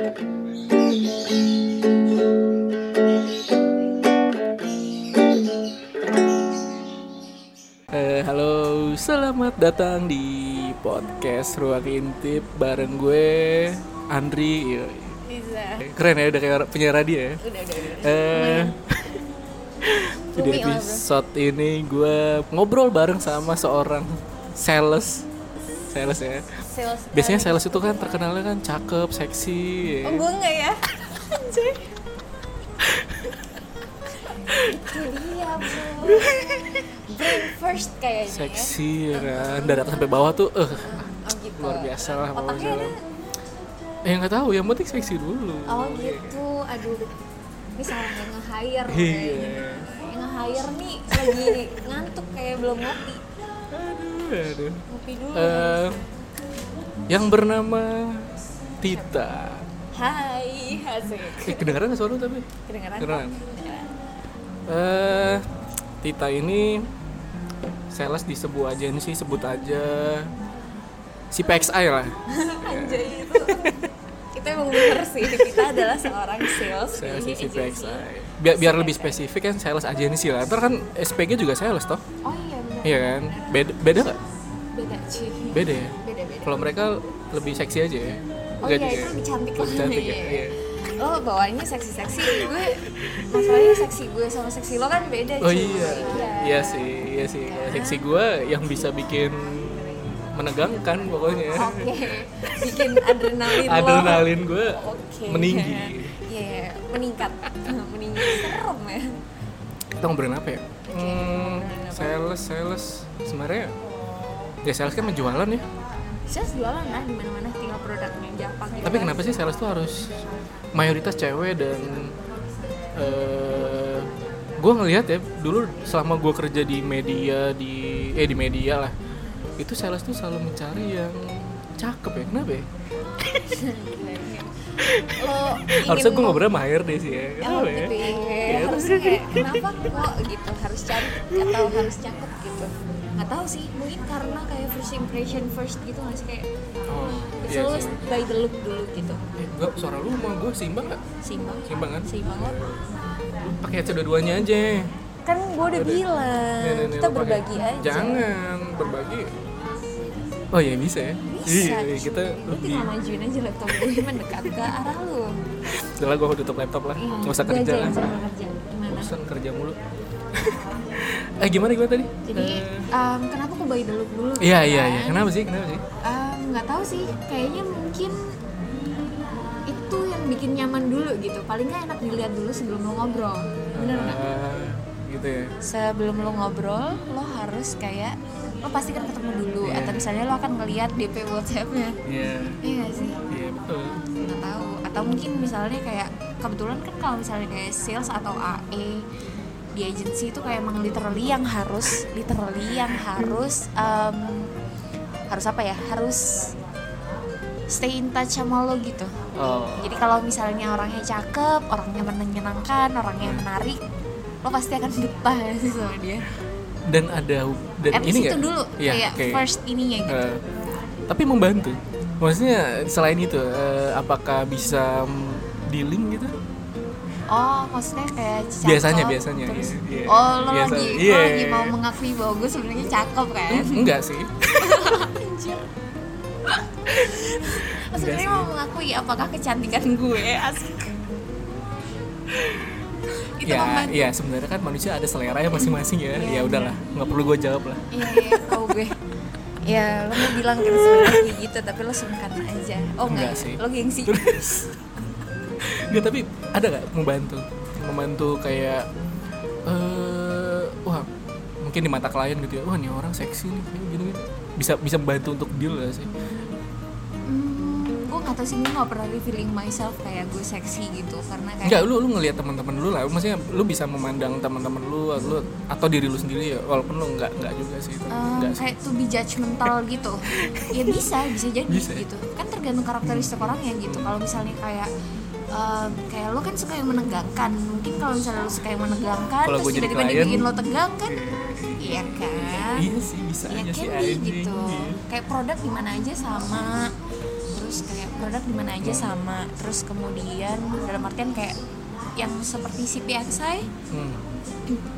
Eh, halo, selamat datang di podcast Ruang Intip bareng gue Andri. Iya. Bisa. Keren ya udah kayak penyiar radio ya. Udah, udah, udah. Eh, di episode ini gue ngobrol bareng sama seorang sales, sales ya. Sales. Biasanya sales itu kan terkenalnya kan cakep, seksi. ya. Oh, gue enggak ya. Anjir. Itu dia, bro. Brain first kayaknya ya. Seksi ya kan, dari atas sampai bawah tuh, eh Oh, gitu. luar biasa lah Otaknya ada. Eh nggak tahu, yang penting seksi dulu. Oh, gitu. Aduh. Ini salah yang nge-hire Iya. Yang nge-hire nih lagi ngantuk kayak belum ngopi. Aduh. Ngopi dulu. Eh, yang bernama Tita. Hai, asik. Eh, kedengeran nggak suara tapi? Kedengeran. kok? Kedengeran. Eh, Tita ini sales di sebuah agensi sebut aja si PXI lah. Anjay itu itu emang bener sih kita adalah seorang sales Sales di si. PXI. Biar, biar lebih spesifik kan sales agensi lah. Ntar kan SPG juga sales toh? oh iya Iya kan? Beda beda nggak? beda sih Beda ya. beda beda Kalau mereka lebih seksi aja ya. oh iya itu lebih cantik lah cantik ya. Iya. Iya. lo bawaannya seksi seksi gue masalahnya seksi gue sama seksi lo kan beda Oh cuy. iya, iya sih, iya sih. Kalau seksi gue yang bisa bikin menegangkan pokoknya. oke bikin adrenalin lo Adrenalin gue oke meninggi. iya meningkat meninggi serem ya Kita ngobrolin apa ya? Hmm, sales, sales. Sebenarnya ya sales kan menjualan ya. sales jualan lah di mana mana tinggal produknya Jepang Tapi kenapa sih sales tuh harus mayoritas cewek dan eh gue ngelihat ya dulu selama gue kerja di media di eh di media lah itu sales tuh selalu mencari yang cakep ya kenapa ya? lo Harusnya gue ngobrol sama HRD sih ya. Oh, Kenapa ya? gitu ya. Iya, harusnya kayak kenapa kok gitu harus cantik atau harus cakep gitu nggak tahu sih mungkin karena kayak first impression first gitu nggak sih kayak Oh, it's iya always sih. by the look dulu gitu Eh, gua, suara lu sama gue seimbang gak? seimbang Seimbang kan? seimbang Lu pakai headset dua-duanya aja. kan gue udah bilang nih, nih, kita berbagi aja Jangan berbagi. Oh iya bisa ya. bisa Iya, kita lu lebih. tinggal majuin aja laptop gue mendekat ke arah lu Setelah gue tutup laptop lah. Iya, Nggak usah gue kerja aja lah. sambil kerja gimana Bosan kerja mulu. eh gimana gimana tadi? jadi Eh, em, kenapa by the look dulu Iya gitu iya kan? iya. Kenapa sih? Kenapa sih? Nggak tahu sih kayaknya mungkin itu yang bikin nyaman dulu gitu paling nggak enak dilihat dulu sebelum lo ngobrol bener nggak Ah, gitu ya. sebelum lo ngobrol lo harus kayak lo pasti kan ketemu dulu Iya. atau misalnya lo akan ngeliat DP WhatsAppnya Iya. iya nggak sih Iya betul. nggak tahu atau mungkin misalnya kayak kebetulan kan kalau misalnya kayak sales atau AE di agency itu kayak emang literally yang harus literally yang harus em, harus apa ya harus stay in touch sama lo gitu Oh. jadi kalau misalnya orangnya cakep orangnya menyenangkan orangnya menarik lo pasti akan betah sama dia Dan ada dan at ini itu dulu Iya, kayak oke. first ininya gitu Eh, tapi membantu. Maksudnya selain itu, eh, apakah bisa mm, dealing gitu? Oh, maksudnya kayak cakep. Biasanya, biasanya, terus- iya, iya. Oh, lo Biasa, lagi, iya. lo lagi mau mengakui bahwa gue sebenarnya cakep kan? En- Enggak sih. Sebenarnya mau mengakui apakah kecantikan gue asik. Itu ya, membantu. ya sebenarnya kan manusia ada selera ya masing-masing ya. Iya, ya udahlah, nggak perlu gue jawab lah. Iya, iya, tahu gue. Ya, lo mau bilang kan sebenarnya gitu, tapi lo sungkan aja. Oh enggak, Enggak sih. lo gengsi. Nggak, tapi ada nggak membantu? Membantu kayak eh wah mungkin di mata klien gitu ya. Wah, ini orang seksi nih, kayak gitu-gitu. Bisa bisa membantu untuk deal gak sih? Hmm, gue nggak tahu sih, gue nggak pernah feeling myself kayak gue seksi gitu, karena kayak Enggak, lu lu ngelihat teman-teman lu lah. Maksudnya lu bisa memandang teman-teman lu, lu atau diri lu sendiri ya. Walaupun lu enggak enggak juga sih. itu. Um, Enggak sih. kayak to be judgmental gitu ya bisa bisa jadi Bisa ya? gitu kan tergantung karakteristik orangnya gitu kalau misalnya kayak um, kayak lo kan suka yang menegangkan mungkin kalau misalnya lo suka yang menegangkan Kalau terus tiba-tiba dibikin lo tegang kan iya kan Iya sih, bisa ya aja sih anjing. gitu Iya. kayak produk di mana aja sama terus kayak produk di mana aja Hmm. sama. Terus kemudian dalam artian kayak yang seperti CPXI hmm.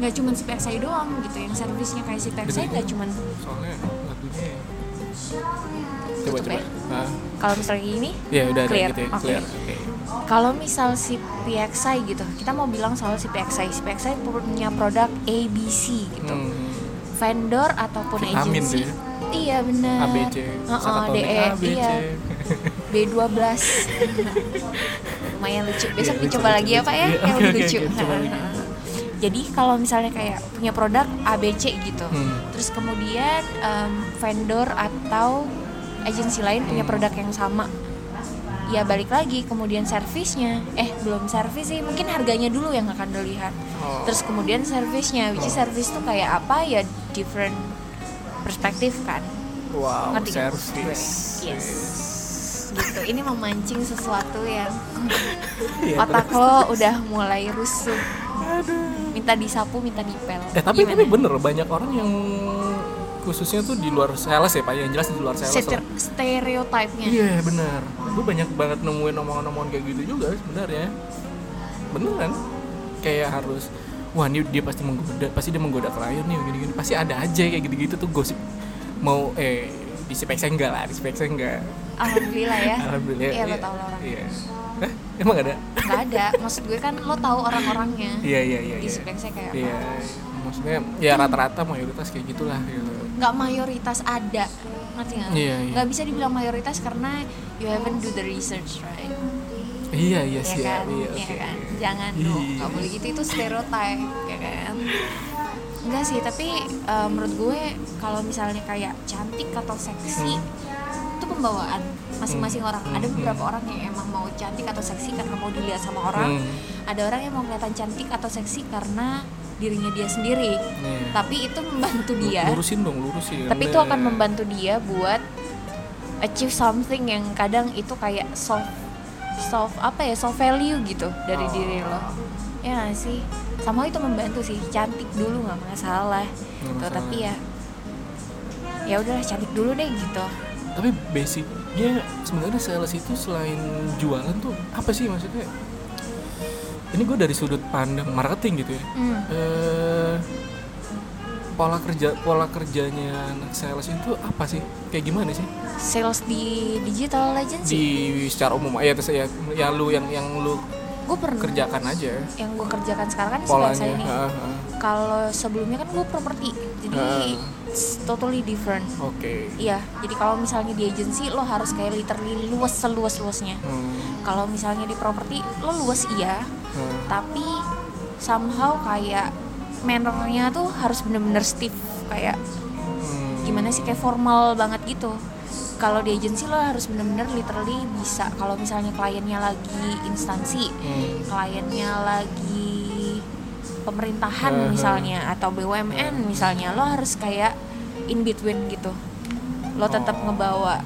nggak cuma CPXI doang gitu yang servisnya kayak CPXI nggak cuma soalnya lagunya coba Tutup coba. ya? nah, kalau misalnya gini ya udah Clear, gitu ya oke. clear oke. Kalau misal CPXI gitu kita mau bilang soal CPXI CPXI punya produk ABC gitu. Hmm. vendor ataupun Vitamin agency. ya. iya benar ABC Heeh, Sakatonik DE, ABC iya B12 lumayan lucu besok Iya, lucu, dicoba lucu, lagi ya pak ya Iya, yang oke, lucu lagi. jadi kalau misalnya kayak punya produk ABC gitu Hmm. terus kemudian em, vendor atau agensi lain punya Hmm. produk yang sama ya balik lagi kemudian servisnya eh belum servis sih mungkin harganya dulu yang akan dilihat Oh. terus kemudian servisnya which is Oh. service tuh kayak apa ya different perspektif kan wow nggak? service Yes. Gitu ini memancing sesuatu yang Iya, otak lo udah mulai rusuh aduh minta disapu minta dipel eh tapi Gimana? tapi bener banyak orang yang khususnya tuh di luar sales ya pak yang jelas di luar sales Sete- lah. stereotipnya Iya benar. Gue banyak banget nemuin omongan-omongan kayak gitu juga sebenarnya. Beneran. Kayak harus wah ini dia pasti menggoda, pasti dia menggoda klien nih gini-gini. Pasti ada aja kayak gitu-gitu tuh gosip. Mau eh di enggak lah, di enggak. Alhamdulillah ya Alhamdulillah. iya lo tau lah orang Iya. Hah? Emang ada? nggak ada maksud gue kan lo tahu orang-orangnya Iya iya iya. di iya. Spexa kayak Iya. apa Maksudnya ya rata-rata mayoritas kayak gitulah gitu. nggak mayoritas ada ngerti nggak Iya, iya. nggak bisa dibilang mayoritas karena you haven't do the research right Iya iya ya sih kan Iya, ya oke. kan jangan dong Iya. nggak boleh gitu itu stereotype ya kan enggak sih tapi eh, menurut gue kalau misalnya kayak cantik atau seksi itu pembawaan masing-masing orang ada Hmm. beberapa orang yang emang mau cantik atau seksi karena mau dilihat sama orang Hmm. ada orang yang mau kelihatan cantik atau seksi karena dirinya dia sendiri Iya. tapi itu membantu dia Lurusin dong, lurusin. tapi itu akan membantu dia buat achieve something yang kadang itu kayak soft soft apa ya soft value gitu dari Oh. diri lo ya nggak sih sama itu membantu sih cantik dulu nggak masalah Tuh, masalah. tapi ya ya udahlah cantik dulu deh gitu tapi basicnya sebenarnya sales itu selain jualan tuh apa sih maksudnya? Ini gue dari sudut pandang marketing gitu ya. Hmm. eh pola kerja pola kerjanya anak sales itu apa sih? Kayak gimana sih? Sales di digital agency? Di secara umum ya terus ya ya lu yang yang lu gue pernah kerjakan aja yang gue kerjakan sekarang kan sih polanya ini. kalau sebelumnya kan gue properti jadi Ah. It's totally different oke Iya, jadi kalau misalnya di agency lo harus kayak literally luas seluas luasnya. Hmm, Kalau misalnya di properti lo luas iya, hmm. tapi somehow kayak mannernya tuh harus bener-bener stiff kayak Hmm. gimana sih kayak formal banget gitu. Kalau di agency lo harus bener-bener literally bisa. Kalau misalnya kliennya lagi instansi, Hmm. kliennya lagi pemerintahan Uh-huh. misalnya atau BUMN misalnya lo harus kayak in between gitu lo tetap Oh. ngebawa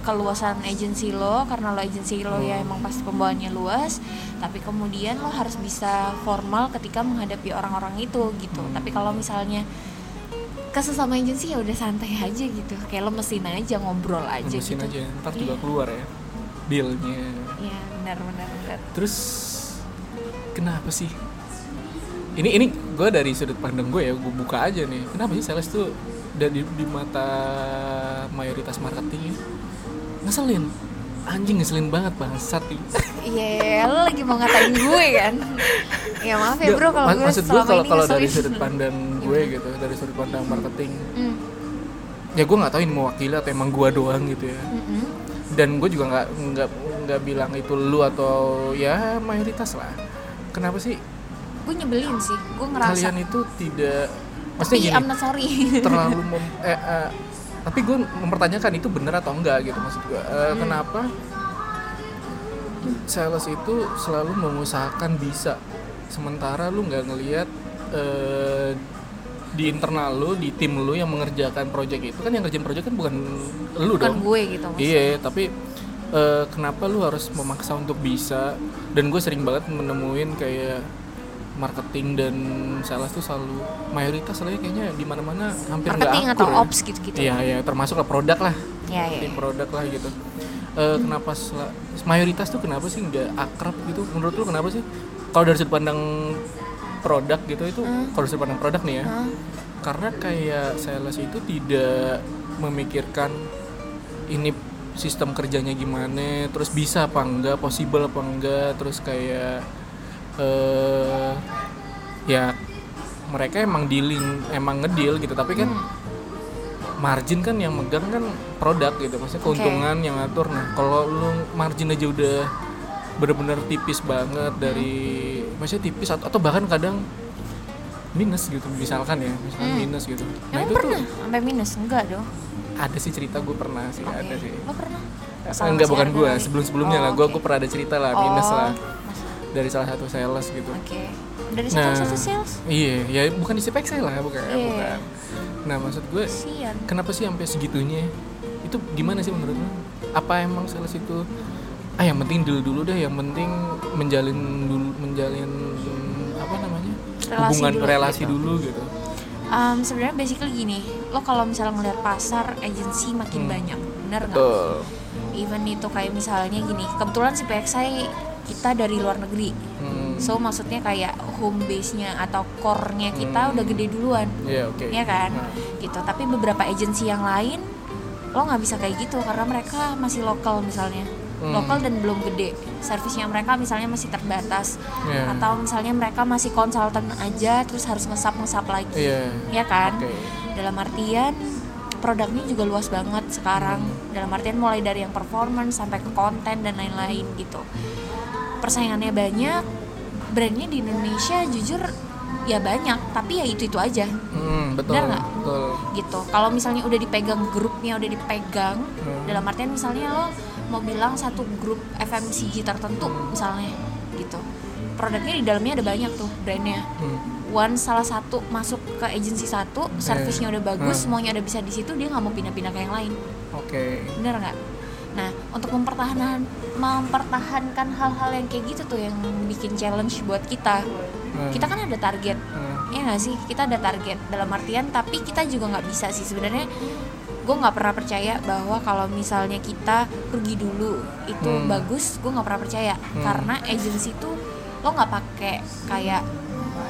keluasan agensi lo karena lo agensi lo ya Hmm. emang pasti pembawaannya luas tapi kemudian lo harus bisa formal ketika menghadapi orang-orang itu gitu Hmm. tapi kalau misalnya ke sesama agensi ya udah santai aja gitu kayak lo mesin aja ngobrol aja Mesin gitu aja ntar juga Iya. keluar ya dealnya Iya benar benar benar terus kenapa sih ini ini gue dari sudut pandang gue ya gue buka aja nih. Kenapa sih sales tuh dari di mata mayoritas marketing ini ngeselin. Anjing ngeselin banget bangsat. Iya, lo lagi mau ngatain gue kan? Ya maaf ya bro kalau gue maksud gue kalau kalau dari sudut pandang gue Gimana? gitu dari sudut pandang marketing. Hmm, ya gue nggak tahu ini mewakili atau emang gue doang gitu ya. Dan gue juga nggak nggak nggak bilang itu lu atau ya mayoritas lah. Kenapa sih Gue nyebelin sih, gue ngerasa. kalian itu tidak Tapi maksudnya gini I'm not sorry. terlalu mem- eh, eh, tapi gue mempertanyakan itu benar atau enggak gitu maksud gue Eh, Hmm. kenapa sales itu selalu mengusahakan bisa sementara lu nggak ngelihat eh, di internal lu di tim lu yang mengerjakan project itu kan yang ngerjain project kan bukan lu Bukan dong gue gitu maksudnya. Iya, tapi eh, kenapa lu harus memaksa untuk bisa? Dan gue sering banget menemuin kayak marketing dan sales tuh selalu mayoritas lah ya kayaknya di mana-mana hampir nggak Marketing akur atau ya. ops gitu-gitu. Iya, iya, termasuk lah produk lah, Iya, iya. tim produk lah gitu. eh, kenapa sela- mayoritas tuh kenapa sih nggak akrab gitu menurut lu kenapa sih kalau dari sudut pandang produk gitu itu Hmm. kalau dari sudut pandang produk nih ya Hah? karena kayak sales itu tidak memikirkan ini sistem kerjanya gimana terus bisa apa enggak possible apa enggak terus kayak eh ya mereka emang dealing emang ngedeal gitu. Tapi kan margin kan yang megang kan produk gitu. Maksudnya keuntungan yang ngatur. Nah kalau lu margin aja udah bener-bener tipis banget dari maksudnya tipis atau, atau bahkan kadang minus gitu misalkan ya misalkan Hmm. minus gitu. Nah Emang itu pernah sampai minus? Enggak dong? tuh ada sih cerita gue pernah sih Oke. ada sih. Lo pernah? Enggak bukan gue sebelum sebelumnya Oh, lah. Gue oke. gue pernah ada cerita lah minus Oh, lah dari salah satu sales gitu Oke. Dari satu satu sales? iya ya bukan di saya lah bukan Iya. bukan nah maksud gue Sian. kenapa sih sampai segitunya itu gimana sih menurut lo apa emang sales itu ah yang penting deal dulu deh yang penting menjalin dulu menjalin apa namanya Relasi hubungan dulu relasi gitu. dulu gitu Um, sebenarnya basically gini, lo kalau misalnya ngeliat pasar agensi makin Hmm. banyak, bener nggak? Even itu kayak misalnya gini, kebetulan si PXI kita dari luar negeri, Hmm. so maksudnya kayak home base-nya atau core-nya kita Hmm. udah gede duluan, Iya oke. ya kan? Nah, Gitu. Tapi beberapa agensi yang lain lo nggak bisa kayak gitu karena mereka masih lokal misalnya, Hmm. lokal dan belum gede, servisnya mereka misalnya masih terbatas, Iya. atau misalnya mereka masih konsultan aja terus harus ngesap ngesap lagi, Iya. ya kan? Oke. dalam artian produknya juga luas banget sekarang dalam artian mulai dari yang performance sampai ke konten dan lain-lain gitu persaingannya banyak brandnya di Indonesia jujur ya banyak tapi ya itu itu aja Hmm, betul. Benar nggak? Gitu kalau misalnya udah dipegang grupnya udah dipegang Hmm. dalam artian misalnya lo mau bilang satu grup FMCG tertentu misalnya gitu produknya di dalamnya ada banyak tuh brandnya Hmm. one salah satu masuk ke agensi satu servisnya udah bagus Hmm. semuanya udah bisa di situ dia nggak mau pindah-pindah ke yang lain Oke. bener nggak nah untuk mempertahankan mempertahankan hal-hal yang kayak gitu tuh yang bikin challenge buat kita Hmm. kita kan ada target Hmm. ya nggak sih kita ada target dalam artian tapi kita juga nggak bisa sih sebenarnya gue nggak pernah percaya bahwa kalau misalnya kita rugi dulu itu Hmm. bagus gue nggak pernah percaya karena agensi tuh lo nggak pakai kayak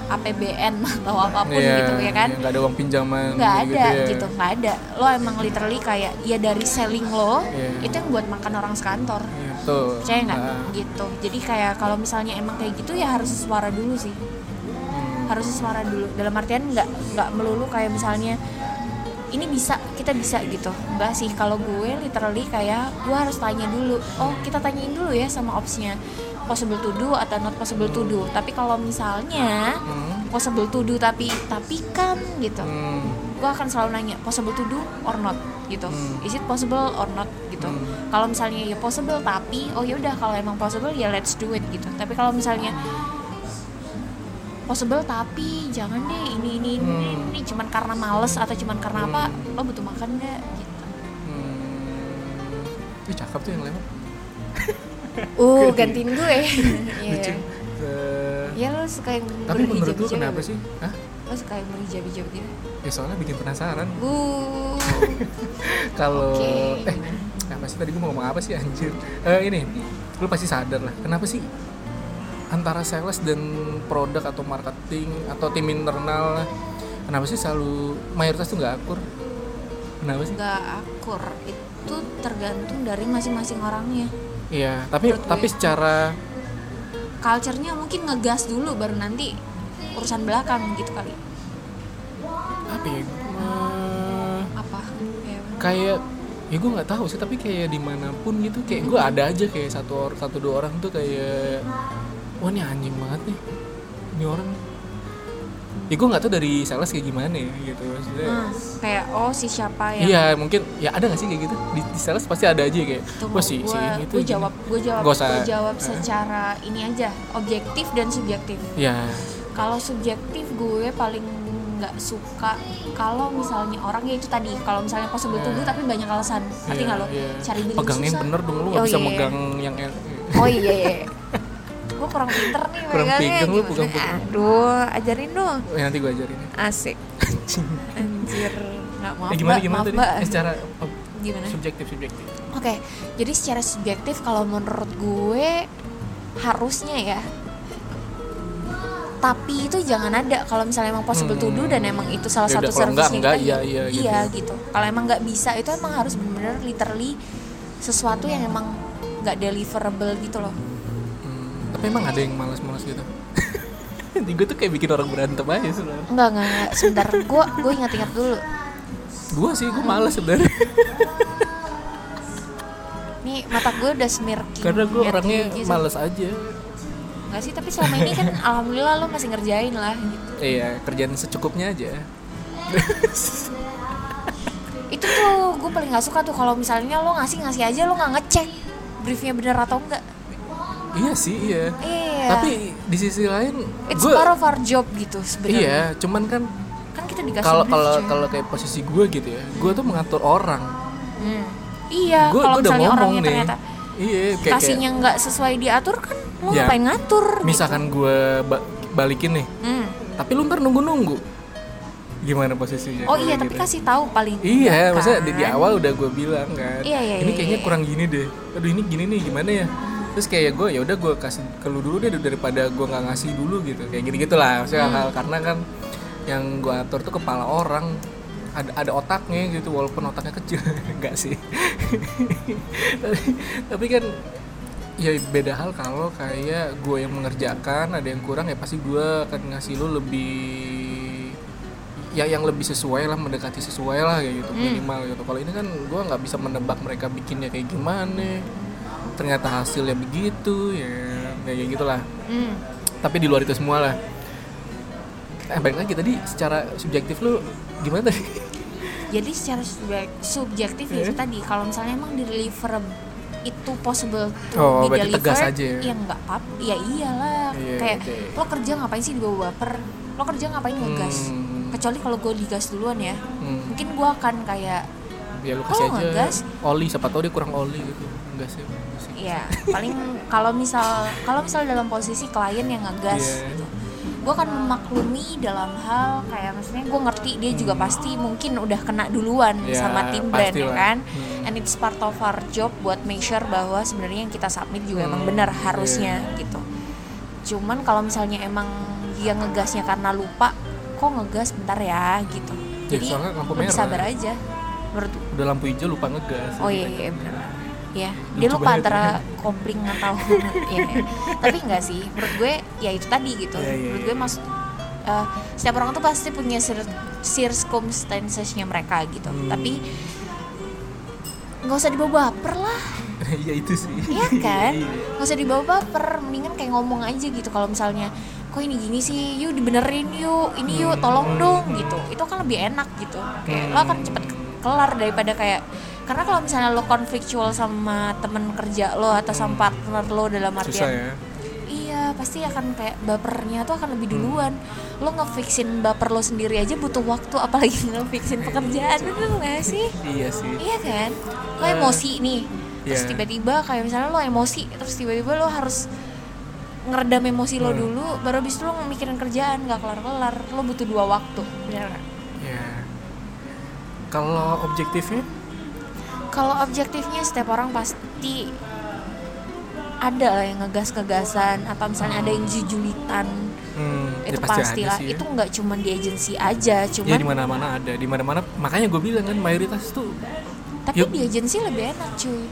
APBN atau apa pun Iya, gitu ya kan? nggak ada uang pinjaman nggak gitu ada ya. gitu nggak ada. Lo emang literally kayak ya dari selling lo Iya. itu yang buat makan orang sekantor. Iya, betul. percaya nggak? Ah. gitu. Jadi kayak kalau misalnya emang kayak gitu ya harus suara dulu sih. Hmm. harus suara dulu. Dalam artian nggak nggak melulu kayak misalnya ini bisa kita bisa gitu. Enggak sih. Kalau gue literally kayak gue harus tanya dulu. Oh kita tanyain dulu ya sama opsinya possible to do atau not possible to do tapi kalau misalnya Hmm. possible to do tapi tapi kan gitu Hmm. gue akan selalu nanya possible to do or not gitu Hmm. is it possible or not gitu Hmm. kalau misalnya ya possible tapi oh ya udah kalau emang possible ya let's do it gitu tapi kalau misalnya possible tapi jangan deh ini ini ini, Hmm. ini cuman karena males atau cuman karena apa lo butuh makan nggak gitu Hmm. Ih, cakep tuh yang lewat. uh gantiin gue Iya. Ya lo suka yang Tapi menurut lu berhijab-hijab kenapa sih? Hah? lo suka yang berhijab-hijab gitu Ya soalnya bikin penasaran. uh Kalau Oke, eh apa sih tadi gue mau ngomong apa sih anjir? Eh ini, lu pasti sadar lah. Kenapa sih antara sales dan produk atau marketing atau tim internal kenapa sih selalu mayoritas tuh nggak akur? Kenapa sih? nggak akur itu tergantung dari masing-masing orangnya Iya, tapi Menurut tapi gue. secara culture-nya mungkin ngegas dulu baru nanti urusan belakang gitu kali apa ya? eh, apa ya kayak ya gue nggak tahu sih tapi kayak di mana pun gitu kayak gue ada aja kayak satu or satu dua orang tuh kayak wah ini anjing banget nih ini orang ya gue nggak tahu dari sales kayak gimana ya gitu. Maksudnya Hmm, kayak oh si siapa yang iya mungkin ya ada gak sih kayak gitu? Di, di sales pasti ada aja kayak Tunggu, si si gua- ini tuh gua gini." jawab gue jawab Nggak usah. gua jawab secara ini aja objektif dan subjektif. Ya kalau subjektif gue paling nggak suka kalau misalnya orang ya itu tadi kalau misalnya possible to do tapi banyak alasan. Ngerti iya, nggak lo? iya. cari duit pegangin susah. bener dong lu Oh, nggak bisa iya, iya. megang yang oh iya iya gue kurang pinter nih Kurang pegang lu, pegang-pegang. aduh ajarin dong Eh, nanti gue ajarin ya. asik anjir nggak maaf Eh, gimana gimana maaf tadi Mbak. Eh, secara oh, gimana subjektif subjektif Oke, jadi secara subjektif kalau menurut gue harusnya ya. Tapi itu jangan ada kalau misalnya emang possible to do dan emang itu salah Ya satu enggak, kita, iya, ya iya, gitu. iya gitu. Kalau emang nggak bisa itu emang harus bener-bener literally sesuatu yang emang nggak deliverable gitu loh. Tapi emang ada yang malas-malas gitu gue tuh kayak bikin orang berantem aja sebenarnya Enggak, enggak, enggak. Sebentar, gue gue ingat-ingat dulu. gue sih gue malas sebenarnya Nih mata gue udah smirking. karena gue orangnya gigi, so- malas aja Enggak sih, tapi selama ini kan alhamdulillah lo masih ngerjain lah gitu. iya kerjaan secukupnya aja Itu tuh gue paling nggak suka tuh kalau misalnya lo ngasih ngasih aja lo nggak ngecek briefnya bener atau enggak. Iya sih iya Iya. tapi di sisi lain it's gue part of our job gitu sebenarnya. iya cuman kan Kan kita dikasih kalau kalau kalau kayak posisi gue gitu ya gue tuh mengatur orang Hmm. Iya, gue kalau udah misalnya ngomong orangnya nih ternyata iya kayak, kasihnya nggak sesuai diatur kan lo Ya, ngapain ngatur? misalkan gue ba- balikin nih gitu. Hmm. tapi lu ntar nunggu nunggu gimana posisinya Oh iya, gitu? tapi kasih tahu paling Iya, enggak, maksudnya di, di kan? awal udah gue bilang kan. Iya, iya, ini iya, kayaknya iya. kurang gini deh. Aduh ini gini nih gimana ya? Terus kayak gue ya udah gue kasih ke lu dulu deh daripada gue nggak ngasih dulu gitu. Kayak gini gitulah. Maksudnya Hmm. hal karena kan yang gue atur tuh kepala orang ada ada otaknya gitu walaupun otaknya kecil enggak sih tapi, tapi kan ya beda hal kalau kayak gue yang mengerjakan ada yang kurang ya pasti gue akan ngasih lu lebih ya yang lebih sesuai lah mendekati sesuai lah kayak gitu Hmm. minimal gitu kalau ini kan gue nggak bisa menebak mereka bikinnya kayak gimana ternyata hasilnya begitu ya kayak gitulah Hmm. tapi di luar itu semua lah eh balik lagi tadi secara subjektif lu gimana tadi Jadi secara subjek- subjektif ya Iya. itu tadi kalau misalnya emang di deliver itu possible to Oh, be delivered, tegas aja ya? ya nggak apa ya iyalah Iya, kayak oke. lo kerja ngapain sih dibawa baper lo kerja ngapain ngegas Hmm. kecuali kalau gue digas duluan ya Hmm. mungkin gue akan kayak ya lu Oh, kasih aja ngegas? oli siapa tahu dia kurang oli gitu enggak sih. Ya paling kalau misal kalau misal dalam posisi klien yang ngegas Iya. gitu gue akan memaklumi dalam hal kayak maksudnya gue ngerti dia juga pasti mungkin udah kena duluan Ya, sama tim brand ya kan Hmm. and it's part of our job buat make sure bahwa sebenarnya yang kita submit juga emang Hmm, benar harusnya gitu cuman kalau misalnya emang dia ngegasnya karena lupa kok ngegas bentar ya gitu Ya, jadi lampu merah. sabar aja menurut udah lampu hijau lupa ngegas Oh iya, iya benar. Ya, dia Lucu lupa banget antara kopling atau ya, ya. Tapi enggak sih, menurut gue ya itu tadi gitu. Iya, iya, menurut iya. gue maksud eh, setiap orang tuh pasti punya cir circumstances-nya mereka gitu. Hmm. Tapi nggak usah dibawa baper lah, iya itu sih Iya kan? Iya. nggak usah dibawa baper. Mendingan kayak ngomong aja gitu. Kalau misalnya kok ini gini sih, yuk dibenerin yuk, ini yuk, Hmm. tolong dong gitu. Itu kan lebih enak gitu. Kayak lo akan cepet kelar daripada kayak karena kalau misalnya lo konfliktual sama temen kerja lo atau sama partner lo dalam Hmm. susah artian ya. Iya pasti akan kayak bapernya tuh akan Hmm. lebih duluan. Lo ngefixin baper lo sendiri aja butuh waktu apalagi ngefixin pekerjaan. Bener nggak sih? Iya sih. Iya kan? Lo Eh, emosi nih terus iya. tiba-tiba kayak misalnya lo emosi terus tiba-tiba lo harus ngeredam emosi lo Hmm. dulu baru abis itu lo mikirin kerjaan nggak kelar-kelar. Lo butuh dua waktu bener ya kalau objektifnya kalau objektifnya setiap orang pasti ada lah yang ngegas-ngegasan atau misalnya ada yang jujulitan hmm, itu ya pasti pastilah sih ya. itu nggak cuma di agensi aja ya cuman di mana mana ada di mana mana makanya gue bilang kan mayoritas tuh tapi Yuk. di agensi lebih enak cuy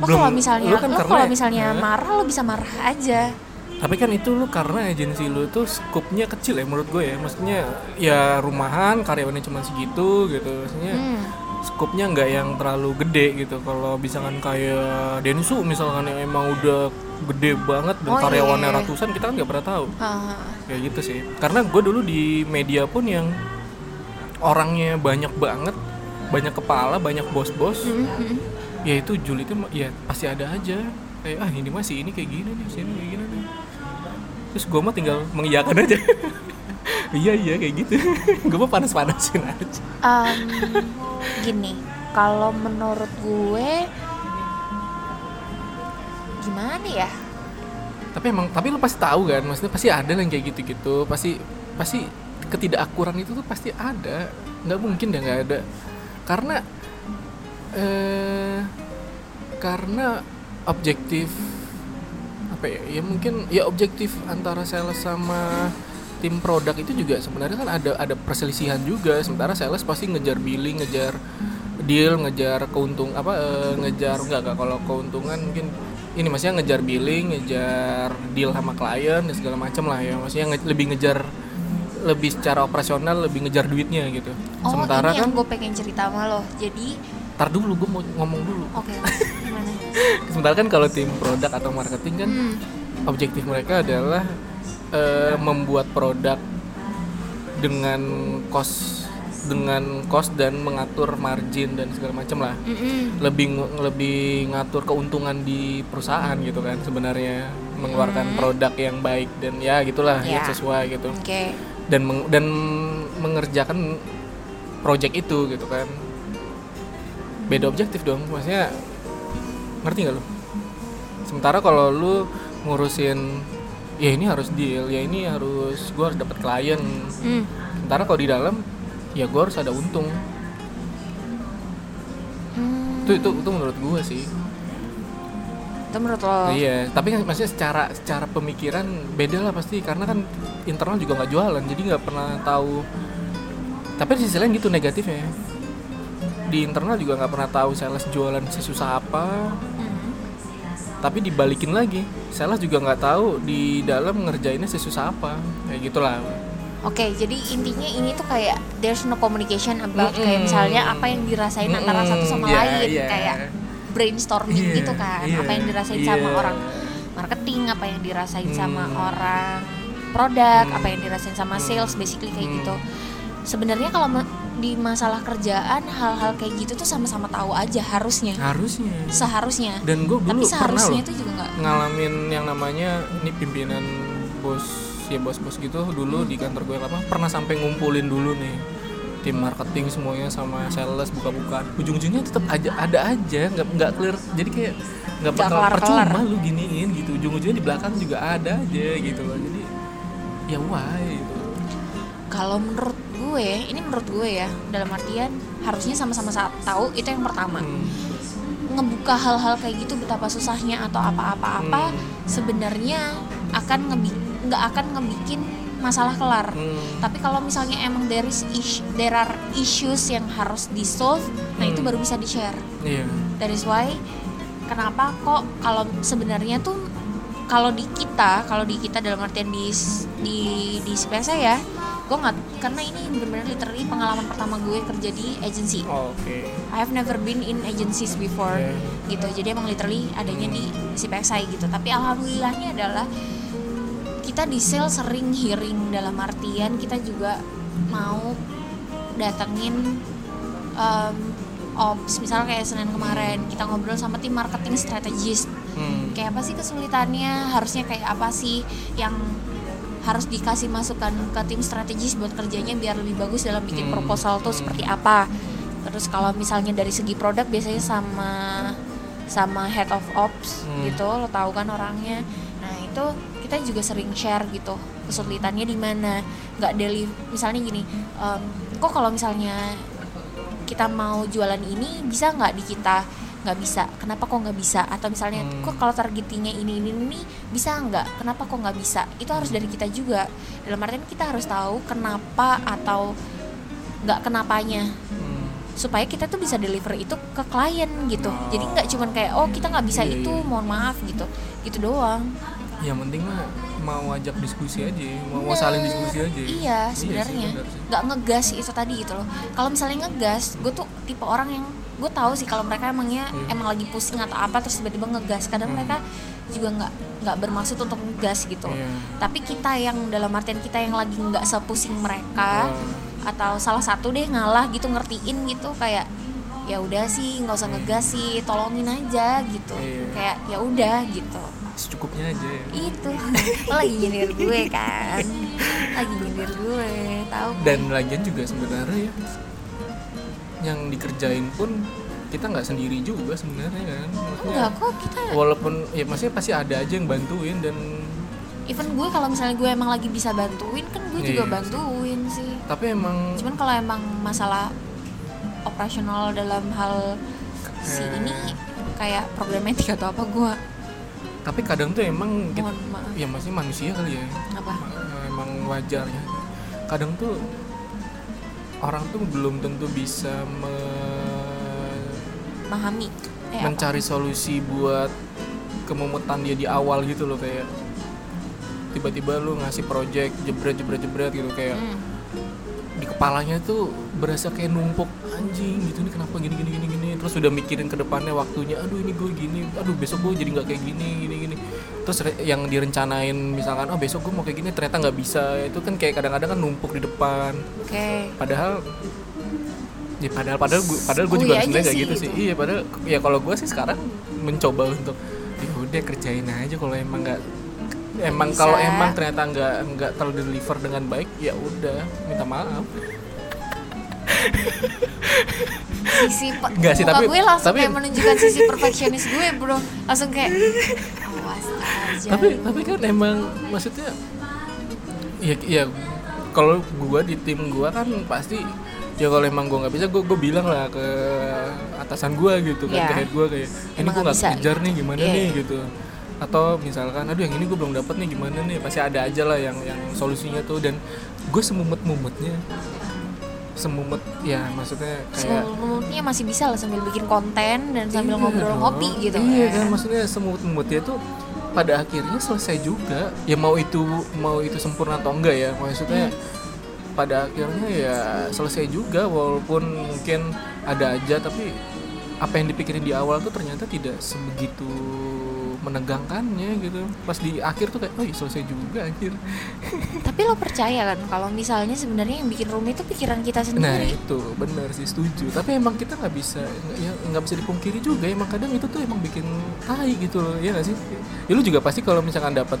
lo kalau misalnya lu kan lo kalau misalnya Hah? marah lo bisa marah aja tapi kan itu lu karena agensi lu tuh skupnya kecil ya menurut gue ya maksudnya ya rumahan karyawannya cuma segitu gitu maksudnya hmm. Skupnya nggak yang terlalu gede gitu. Kalau misalkan kayak Densu misalkan yang emang udah gede banget dan Oh, iya, karyawannya iya, iya. ratusan kita kan nggak pernah tahu. Ah, kayak gitu sih. Karena gue dulu di media pun yang orangnya banyak banget banyak kepala banyak bos-bos hmm, hmm. ya itu julidnya ma- ya pasti ada aja. Kayak ah ini masih ini kayak gini nih sini kayak gini nih. Terus gue mah tinggal mengiyakan aja. Iya iya kayak gitu. Gue mah panas-panasin aja. Em, gini kalau menurut gue gimana ya? Tapi emang tapi lu pasti tahu kan maksudnya pasti ada yang kayak gitu-gitu pasti pasti ketidakakuran itu tuh pasti ada. Nggak mungkin deh nggak ada. Karena eh karena objektif apa ya ya mungkin ya objektif antara sales sama tim produk itu juga sebenarnya kan ada ada perselisihan juga. Sementara sales pasti ngejar billing ngejar deal ngejar keuntung apa eh, ngejar enggak enggak kalau keuntungan mungkin ini maksudnya ngejar billing ngejar deal sama klien dan segala macam lah ya. Maksudnya nge- lebih ngejar lebih secara operasional lebih ngejar duitnya gitu. Oh sementara ini kan gue pengen cerita sama lo. Jadi tar dulu gue mau ngomong dulu. Oke. Gimana? sementara kan kalau tim produk atau marketing kan Hmm. objektif mereka adalah eh, membuat produk dengan cost dengan cost dan mengatur margin dan segala macam lah. Mm-mm. lebih lebih ngatur keuntungan di perusahaan gitu kan sebenarnya. Mengeluarkan produk yang baik dan ya gitulah Ya. yang sesuai gitu. Oke. Dan meng- dan mengerjakan project itu gitu kan. Beda objektif dong maksudnya ngerti nggak lu? Sementara kalau lu ngurusin ya ini harus deal ya ini harus gua harus dapat klien Hmm. sementara kalau di dalam ya gua harus ada untung Hmm. itu itu itu menurut gua sih Itu menurut lo iya tapi kan maksudnya secara secara pemikiran beda lah pasti karena kan internal juga nggak jualan jadi nggak pernah tahu tapi di sisi lain gitu negatifnya di internal juga nggak pernah tahu sales jualan sesusah apa. Tapi dibalikin lagi sales juga nggak tahu di dalam ngerjainnya sesusah apa kayak gitulah Oke, jadi intinya ini tuh kayak there's no communication about Mm-mm. kayak misalnya apa yang dirasain antara satu sama iya, lain iya. kayak brainstorming Iya, gitu kan. iya, apa yang dirasain sama iya. orang marketing, apa yang dirasain sama Hmm. orang produk, Hmm. apa yang dirasain sama Hmm. sales basically kayak Hmm. gitu. Sebenarnya kalau di masalah kerjaan hal-hal kayak gitu tuh sama-sama tahu aja harusnya. harusnya. Seharusnya. dan gue Tapi dulu pernah seharusnya itu juga nggak. ngalamin yang namanya ini pimpinan bos ya bos-bos gitu dulu di kantor gue lama pernah sampai ngumpulin dulu nih tim marketing semuanya sama sales buka-bukaan. Ujung-ujungnya tetap aja ada aja nggak nggak clear. Jadi kayak nggak bakal percuma lu giniin gitu. Ujung-ujungnya di belakang juga ada aja gitu loh. Jadi ya why gitu. Kalau menurut gue ini menurut gue ya dalam artian harusnya sama-sama sa- tahu itu yang pertama Hmm. ngebuka hal-hal kayak gitu betapa susahnya atau apa-apa-apa Hmm. sebenarnya akan ngebi- nggak akan ngebikin masalah kelar Hmm. tapi kalau misalnya emang there is is- there are issues yang harus di solve nah itu Hmm. baru bisa di share iya that is why kenapa kok kalau sebenarnya tuh kalau di kita kalau di kita dalam artian di di di ya gue nggak karena ini benar-benar literally pengalaman pertama gue kerja di agency. Oh, oke. I have never been in agencies before Oke. gitu. Jadi emang literally adanya di CPSI gitu. Tapi alhamdulillahnya adalah kita di sales sering hearing dalam artian kita juga mau datengin um, ops. Misalnya kayak Senin kemarin kita ngobrol sama tim marketing strategist. Hmm. kayak apa sih kesulitannya? Harusnya kayak apa sih yang harus dikasih masukan ke tim strategis buat kerjanya biar lebih bagus dalam bikin Hmm. proposal tuh seperti apa terus kalau misalnya dari segi produk biasanya sama sama head of ops Hmm. gitu lo tahu kan orangnya nah itu kita juga sering share gitu kesulitannya di mana nggak deli misalnya gini em, kok kalau misalnya kita mau jualan ini bisa nggak di kita nggak bisa kenapa kok nggak bisa atau misalnya Hmm. kok kalau targetingnya ini ini ini bisa nggak kenapa kok nggak bisa itu harus dari kita juga dalam artian kita harus tahu kenapa atau nggak kenapanya Hmm. supaya kita tuh bisa deliver itu ke klien gitu Oh. jadi nggak cuman kayak oh kita nggak bisa Iya, itu iya. mohon maaf gitu gitu doang yang penting mah mau ajak diskusi aja mau, mau saling diskusi aja. iya sih, sebenarnya. nggak ngegas itu tadi gitu loh. Kalau misalnya ngegas gue tuh tipe orang yang gue tahu sih kalau mereka emangnya Iya. emang lagi pusing atau apa terus tiba-tiba ngegas. Kadang Hmm. mereka juga nggak nggak bermaksud untuk ngegas gitu Iya. tapi kita yang dalam artian kita yang lagi nggak sepusing mereka atau salah satu deh ngalah gitu ngertiin gitu kayak ya udah sih nggak usah ngegas sih tolongin aja gitu. Iya. kayak ya udah gitu secukupnya aja ya. itu lo lagi nyindir gue kan lagi nyindir gue tahu kan? dan lagian juga sebenarnya ya yang dikerjain pun kita nggak sendiri juga sebenarnya kan maksudnya enggak kok kita walaupun ya maksudnya pasti ada aja yang bantuin dan even gue kalau misalnya gue emang lagi bisa bantuin kan gue juga Iya. bantuin sih tapi emang cuman kalau emang masalah operasional dalam hal si Eh. ini kayak problematik atau apa gue tapi kadang tuh emang ya masih manusia kali ya. Apa? Ma- emang wajar ya kadang tuh orang tuh belum tentu bisa me- memahami. Eh, apa? mencari solusi buat kememutan dia di awal gitu loh kayak tiba-tiba lu ngasih project jebret jebret jebret gitu kayak Hmm. di kepalanya tuh berasa kayak numpuk anjing gitu nih kenapa gini gini gini terus udah mikirin ke depannya waktunya aduh ini gue gini aduh besok gue jadi nggak kayak gini gini gini. Terus yang direncanain misalkan oh besok gue mau kayak gini ternyata nggak bisa. Itu kan kayak kadang-kadang kan numpuk di depan. Oke. Padahal ya padahal padahal gue padahal gue Sekui juga aja sebenarnya kayak sih gitu sih itu. iya padahal ya kalau gue sih sekarang mencoba untuk ya udah kerjain aja kalau emang nggak emang kalau emang ternyata nggak nggak terlalu deliver dengan baik ya udah minta maaf sisi pe- Nggak sih, tapi- gue langsung tapi- kayak menunjukkan sisi perfeksionis gue bro langsung kayak awas aja tapi lu." tapi kan emang maksudnya ya ya kalau gua di tim gua kan pasti ya kalau emang gua nggak bisa gua gua bilang lah ke atasan gua gitu kan Iya. ke head gua kayak ini gua nggak kejar nih gimana Iya, nih iya. gitu atau misalkan aduh yang ini gua belum dapat nih gimana nih pasti ada aja lah yang yang solusinya tuh dan gue semumet mumetnya semumet ya maksudnya kayak Semuanya masih bisa lah sambil bikin konten dan sambil Iya ngobrol dong. ngopi gitu Iya kan. maksudnya semut mutnya tuh pada akhirnya selesai juga. Ya mau itu mau itu sempurna atau enggak ya maksudnya Hmm. pada akhirnya ya selesai juga walaupun mungkin ada aja tapi apa yang dipikirin di awal tuh ternyata tidak sebegitu menegangkannya gitu. Pas di akhir tuh kayak oh selesai juga anjir. Tapi lo percaya kan kalau misalnya sebenarnya yang bikin rumit itu pikiran kita Nah sendiri. itu benar sih setuju. Tapi emang kita nggak bisa nggak- ya nggak bisa dipungkiri juga. Emang kadang itu tuh emang bikin tai gitu loh, ya nggak sih? Ya lu juga pasti kalau misalkan dapat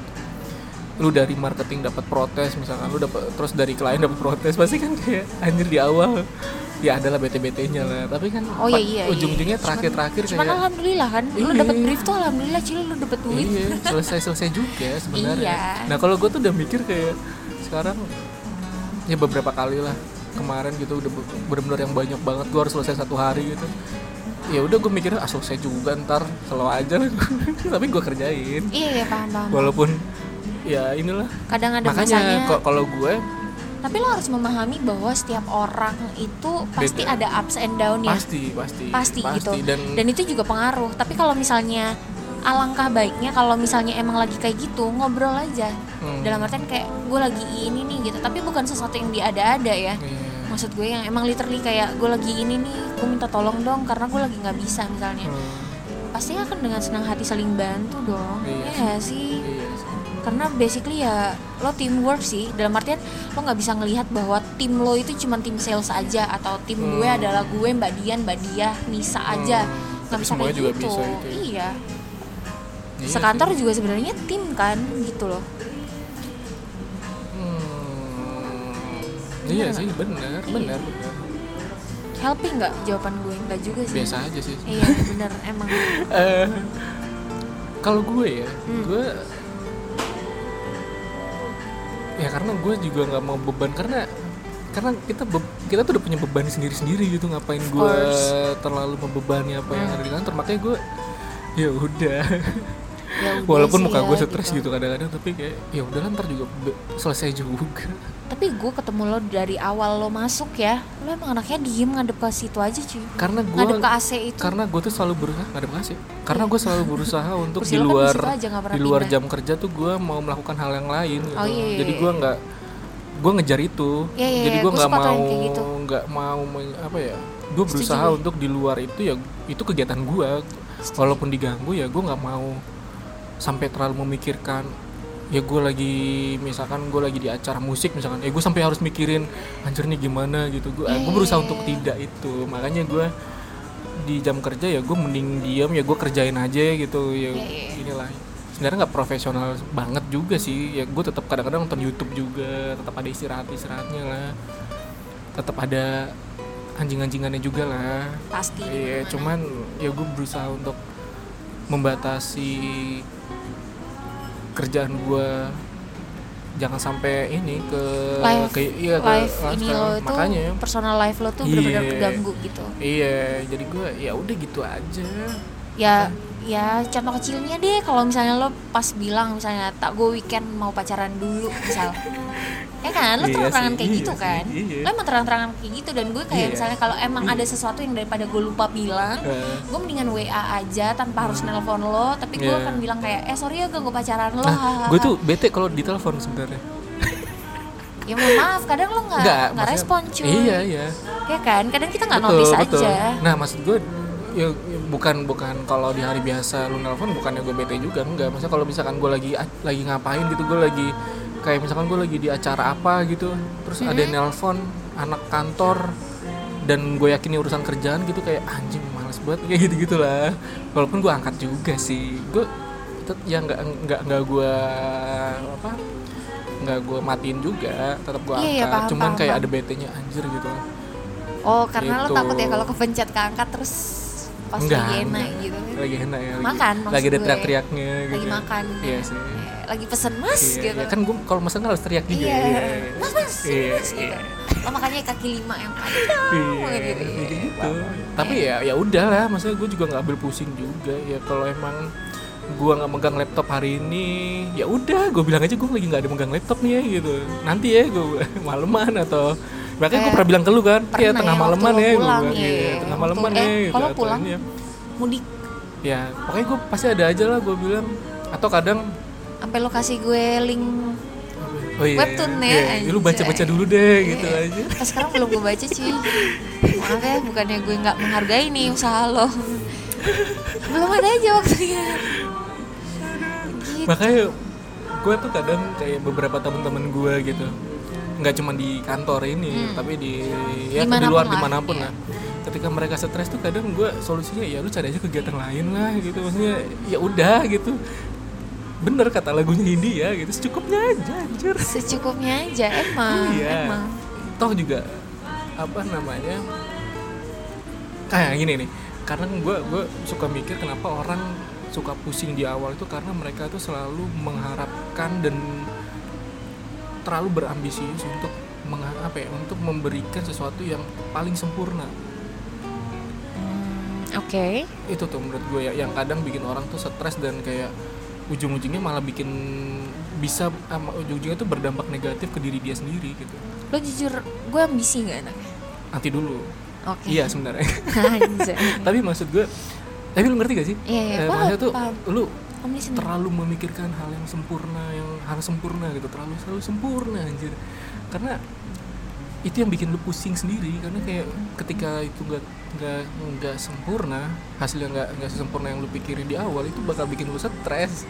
lu dari marketing dapat protes misalkan lu dapat terus dari klien dapat protes pasti kan kayak anjir di awal ya adalah bete-betenya lah tapi kan Oh iya pa- iya. ujung-ujungnya iya. terakhir-terakhir Cuman, cuman kayak alhamdulillah kan, Iya. dapet brief tuh alhamdulillah cili lo dapet duit. iya selesai-selesai juga sebenarnya Iya. nah kalau gue tuh udah mikir kayak sekarang ya beberapa kali lah kemarin gitu udah be- bener-bener yang banyak banget gue harus selesai satu hari gitu ya udah gue mikirnya ah selesai juga ntar selalu aja lah tapi gue kerjain Iya iya paham paham. walaupun ya inilah Kadang ada makanya kalau gue Tapi lo harus memahami bahwa setiap orang itu pasti Beda. ada ups and down ya. pasti pasti Pasti, gitu. dan, Dan itu juga pengaruh. Tapi kalau misalnya alangkah baiknya kalau misalnya emang lagi kayak gitu ngobrol aja. hmm, Dalam artian kayak gue lagi ini nih gitu. Tapi bukan sesuatu yang diada-ada ya. iya. Maksud gue yang emang literally kayak gue lagi ini nih, gue minta tolong dong karena gue lagi nggak bisa misalnya. Hmm, Pasti akan dengan senang hati saling bantu dong. Iya Iya sih. iya sih. Karena basically ya lo teamwork sih. Dalam artian lo nggak bisa ngelihat bahwa tim lo itu cuma tim sales aja atau tim gue Hmm. adalah gue mbak Dian mbak Dia Nisa aja. Hmm, nggak tapi bisa kayak juga gitu. bisa itu ya. iya. Iya sekantor sih. juga sebenarnya tim kan gitu loh. Hmm, iya Bener sih benar Iya. benar benar. Helping nggak jawaban gue? Nggak juga sih. Biasa aja sih. Iya bener emang. Eh, kalau gue ya Hmm. gue ya karena gue juga nggak mau beban karena karena kita be- kita tuh udah punya beban sendiri sendiri gitu ngapain gue terlalu membebani apa yang Hmm. ada di kantor makanya gue ya udah ya walaupun muka ya, gue stres gitu kadang-kadang tapi kayak ya udah ntar juga selesai juga tapi gue ketemu lo dari awal lo masuk ya lo emang anaknya diem ngadep ke situ aja cuy karena gue ngadep ke AC itu karena gue tuh selalu berusaha nggak ada makasih karena gue selalu berusaha untuk di kan luar aja, nggak di luar pindah. jam kerja tuh gue mau melakukan hal yang lain gitu. Oh, iya, iya, jadi iya. gue nggak gue ngejar itu Iya, iya, jadi iya, gue gua nggak mau kayak gitu. nggak mau apa ya gue berusaha gue. untuk di luar itu ya itu kegiatan gue walaupun diganggu ya gue nggak mau sampai terlalu memikirkan ya gue lagi misalkan gue lagi di acara musik misalkan ya gue sampai harus mikirin anjir nih gimana gitu. Gue Iya, gue berusaha iya, untuk iya. tidak itu. Makanya gue di jam kerja ya gue mending diam ya gue kerjain aja gitu ya Iya, iya. inilah. Sebenarnya nggak profesional banget juga sih. Ya gue tetap kadang-kadang nonton YouTube juga tetap ada istirahat istirahatnya lah. Tetap ada anjing-anjingannya juga lah. Pasti. Iya cuman ya gue berusaha untuk membatasi kerjaan gue jangan sampai ini ke live ke iya ke live ini lo itu makanya. personal life lo tuh Iya. benar-benar keganggu gitu. Iya jadi gue ya udah gitu aja. Ya ya contoh kecilnya deh kalau misalnya lo pas bilang misalnya tak gue weekend mau pacaran dulu misal. Ya kan? Lo Iya terang-terangan kayak iya gitu sih, kan? iya. lo emang terang-terangan kayak gitu dan gue kayak Iya. misalnya kalau emang ada sesuatu yang daripada gue lupa bilang gue mendingan WA aja tanpa harus nelpon lo tapi gue Iya. akan bilang kayak eh sorry ya gue gue pacaran lo nah hahaha." gue tuh bete kalau ditelepon sebenarnya. Ya mohon maaf kadang lo nggak nggak respon cuy. iya iya. Ya kan? Kadang kita nggak notice betul. aja. Nah maksud gue ya, ya bukan bukan kalau di hari biasa lu nelpon bukannya gue bete juga enggak. Masa kalau misalkan gue lagi lagi ngapain gitu gue lagi kayak misalkan gue lagi di acara apa gitu terus ada yang nelpon anak kantor dan gue yakin ini urusan kerjaan gitu kayak anjing males banget kayak gitu gitulah walaupun gue angkat juga sih gue tetap ya nggak nggak nggak gue apa nggak gue matiin juga tetap gue Iya, angkat iya, paham, cuman paham, kayak paham. ada bete-nya anjir gitu oh karena lo Gitu. takut ya kalau kepencet keangkat terus pas Enggak, lagi enak enggak. gitu. Lagi enak ya lagi, Makan, maksud lagi ada teriak-teriaknya gitu lagi makan iya sih. Eh, lagi pesen mas iya, gitu. iya. kan gue kalau mesen harus teriak juga iya. iya, mas mas iya, mas gitu. Iya. lo makanya kaki lima yang panjang Iya, gitu. kayak Iya, gitu. Tapi ya ya udah lah, maksudnya gue juga nggak ambil pusing juga. Ya. Kalau emang gue nggak megang laptop hari ini, ya udah, gue bilang aja gue lagi nggak ada megang laptop nih ya gitu. Nanti ya gue maleman atau Makanya gue pernah bilang ke lu kan, ya pernah tengah ya, lo ya, gue pulang, bilang, iya. iya, tengah maleman eh, ya. gitu, kalau pulang? ya. mudik Ya, pokoknya gue pasti ada aja lah gue bilang. Atau kadang sampai lo kasih gue link Oh iya, Webtoon ya, iya, iya, lu baca-baca dulu deh gitu Iya. aja. Pas sekarang belum gue baca cuy Maaf ya bukannya gue nggak menghargai nih usaha lo Belum ada aja waktunya gitu. makanya gue tuh kadang kayak beberapa temen-temen gue gitu nggak cuma di kantor ini tapi di ya di luar lah, di mana pun iya. lah. Ketika mereka stres tuh kadang gue solusinya ya lu cari aja kegiatan lain lah gitu. Maksudnya ya udah gitu. Bener kata lagunya Hindia gitu. Secukupnya aja anjir. Secukupnya aja emang iya. Emang. Toh juga apa namanya kayak gini nih. Karena gue gue suka mikir kenapa orang suka pusing di awal itu karena mereka tuh selalu mengharapkan dan terlalu berambisius untuk mengha- apa ya untuk memberikan sesuatu yang paling sempurna. Hmm, Oke. Itu tuh menurut gue ya yang kadang bikin orang tuh stres dan kayak ujung-ujungnya malah bikin bisa ujung-ujungnya tuh berdampak negatif ke diri dia sendiri gitu. Lo jujur gue ambisi gak anaknya? nanti dulu. Oke. Iya sebenarnya. Tapi maksud gue tapi lu ngerti gak sih? Iya, iya, Eh, maksudnya tuh paham. lu Terlalu memikirkan hal yang sempurna yang harus sempurna gitu. Terlalu selalu sempurna anjir. Karena itu yang bikin lu pusing sendiri. Karena kayak ketika itu nggak nggak nggak sempurna hasilnya nggak nggak sesempurna yang lu pikirin di awal itu bakal bikin lu stres.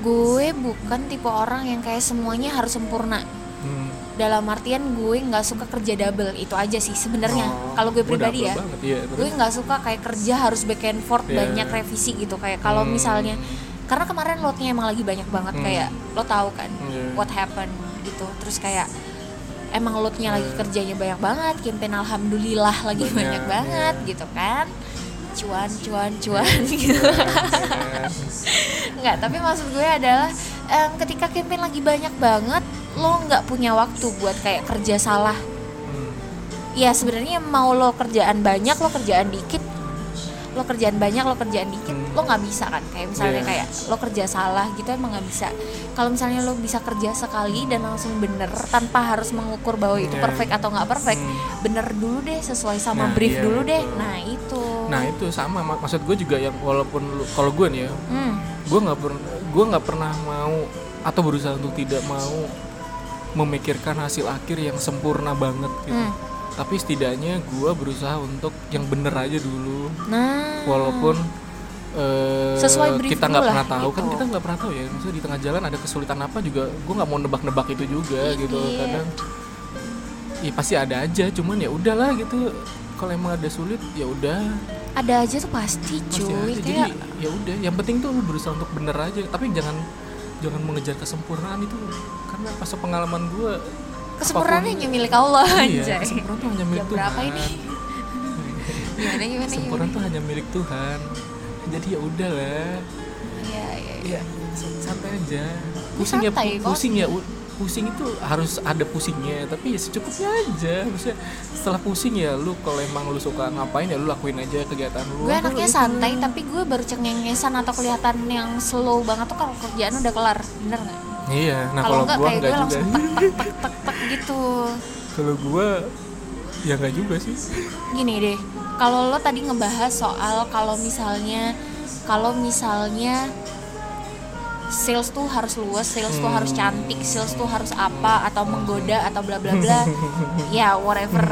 Gue bukan tipe orang yang kayak semuanya harus sempurna. Hmm. dalam artian gue nggak suka kerja double itu aja sih sebenarnya. Oh, kalau gue pribadi ya. banget, iya, gue nggak suka kayak kerja harus back and forth Iya. banyak revisi gitu. Kayak kalau Hmm. misalnya karena kemarin lotnya emang lagi banyak banget Hmm. kayak lo tahu kan Iya. what happened gitu terus kayak emang lotnya lagi Iya. kerjanya banyak banget campaign alhamdulillah lagi Banyak, banyak, banget iya. gitu kan cuan cuan cuan gitu Iya. nggak tapi maksud gue adalah em, ketika campaign lagi banyak banget lo nggak punya waktu buat kayak kerja salah ya sebenarnya mau lo kerjaan banyak lo kerjaan dikit lo kerjaan banyak lo kerjaan dikit Hmm. lo nggak bisa kan kayak misalnya Iya. kayak lo kerja salah gitu emang nggak bisa kalau misalnya lo bisa kerja sekali dan langsung bener tanpa harus mengukur bahwa itu Iya. perfect atau nggak perfect Hmm. bener dulu deh sesuai sama Nah, brief iya, dulu deh betul. nah itu nah itu sama mak- maksud gue juga yang walaupun kalau gue nih ya hmm. gue nggak pernah gue nggak pernah mau atau berusaha untuk tidak mau memikirkan hasil akhir yang sempurna banget gitu Hmm. Tapi setidaknya gue berusaha untuk yang bener aja dulu. Nah. Walaupun eh, Sesuai brief kita nggak pernah tahu. Kan gitu. kita nggak pernah tahu ya. Misalnya di tengah jalan ada kesulitan apa juga gue nggak mau nebak-nebak itu juga gitu. Iya. kadang ya pasti ada aja. Cuman ya udahlah gitu. Kalau emang ada sulit ya udah. Ada aja tuh pasti pasti cuy. aja. jadi ya udah. Yang penting tuh lu berusaha untuk bener aja. Tapi jangan jangan mengejar kesempurnaan itu. Karena pas pengalaman gue kesempurnaan hanya milik Allah iya, anjay. kesempurnaan tuh hanya milik Jam Tuhan. berapa ini? gimana gimana kesempurnaan gimana? tuh hanya milik Tuhan. Jadi ya udahlah. Iya iya iya. Ya santai aja. Pusing ya pusing ya pusing itu harus ada pusingnya. Tapi ya secukupnya aja. Maksudnya setelah pusing ya lu kalau emang lu suka ngapain ya lu lakuin aja kegiatan lu. Gue anaknya itu? santai tapi gue baru cengengesan atau kelihatan yang slow banget tuh kalau kerjaan udah kelar. Bener nggak iya nah kalau gua kayak enggak gue juga langsung tek tek tek tek tek gitu kalau gua ya enggak juga sih gini deh kalau lo tadi ngebahas soal kalau misalnya kalau misalnya sales tuh harus luas, sales tuh harus cantik, sales tuh harus apa atau menggoda atau bla bla bla. ya whatever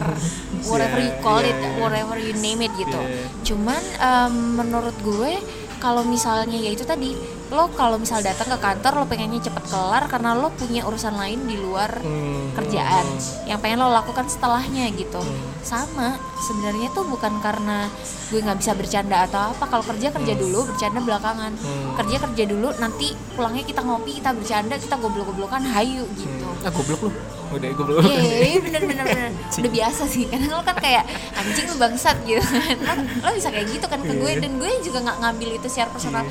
whatever you call Yeah, it, yeah, yeah. whatever you name it gitu. Yeah. Cuman em, menurut gue kalau misalnya ya itu tadi lo kalau misal datang ke kantor lo pengennya cepet kelar karena lo punya urusan lain di luar Hmm, kerjaan hmm, yang pengen lo lakukan setelahnya gitu Hmm. sama sebenarnya tuh bukan karena gue nggak bisa bercanda atau apa kalau kerja kerja dulu bercanda belakangan Hmm. kerja kerja dulu nanti pulangnya kita ngopi kita bercanda kita goblok-goblokan hayu gitu hmm. ah goblok lu udah goblok Iya, iya, bener bener bener. Udah biasa sih, karena lo kan kayak anjing lu bangsat gitu kan. Lo, lo bisa kayak gitu kan ke gue Iya. dan gue juga nggak ngambil itu secara personal.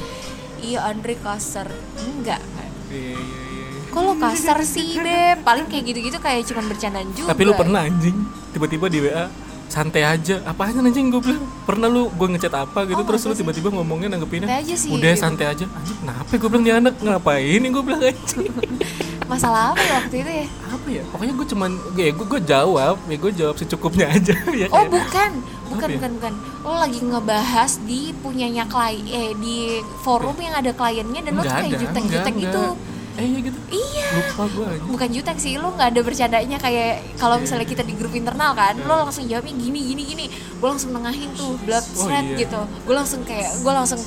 Iya Andre kasar, enggak kan? iya iya iya Kok lo kasar sih beb? Paling kayak gitu-gitu kayak cuman bercandaan juga. Tapi lu pernah anjing tiba-tiba di WA santai aja apaan anjing gue bilang pernah lu gue ngechat apa gitu Oh, terus lu tiba-tiba ngomongnya nanggepinnya aja sih, udah gitu. santai aja anjing kenapa gue bilang nih anak ngapain gue bilang anjing Masalah apa ya waktu itu ya? apa ya pokoknya gue cuman ya gue gue jawab ya gue jawab secukupnya aja ya Oh kayak, bukan, bukan Apa ya? bukan bukan. Lo lagi ngebahas di punyanya klien, eh di forum yang ada kliennya dan lo tuh kayak jutek-jutek gitu. eh iya gitu Iya. lupa gue aja bukan jutek sih lo nggak ada bercandanya kayak kalau misalnya kita di grup internal kan lo langsung jawabnya gini gini gini gue langsung nengahin tuh blood Oh, thread iya. gitu gue langsung kayak gue langsung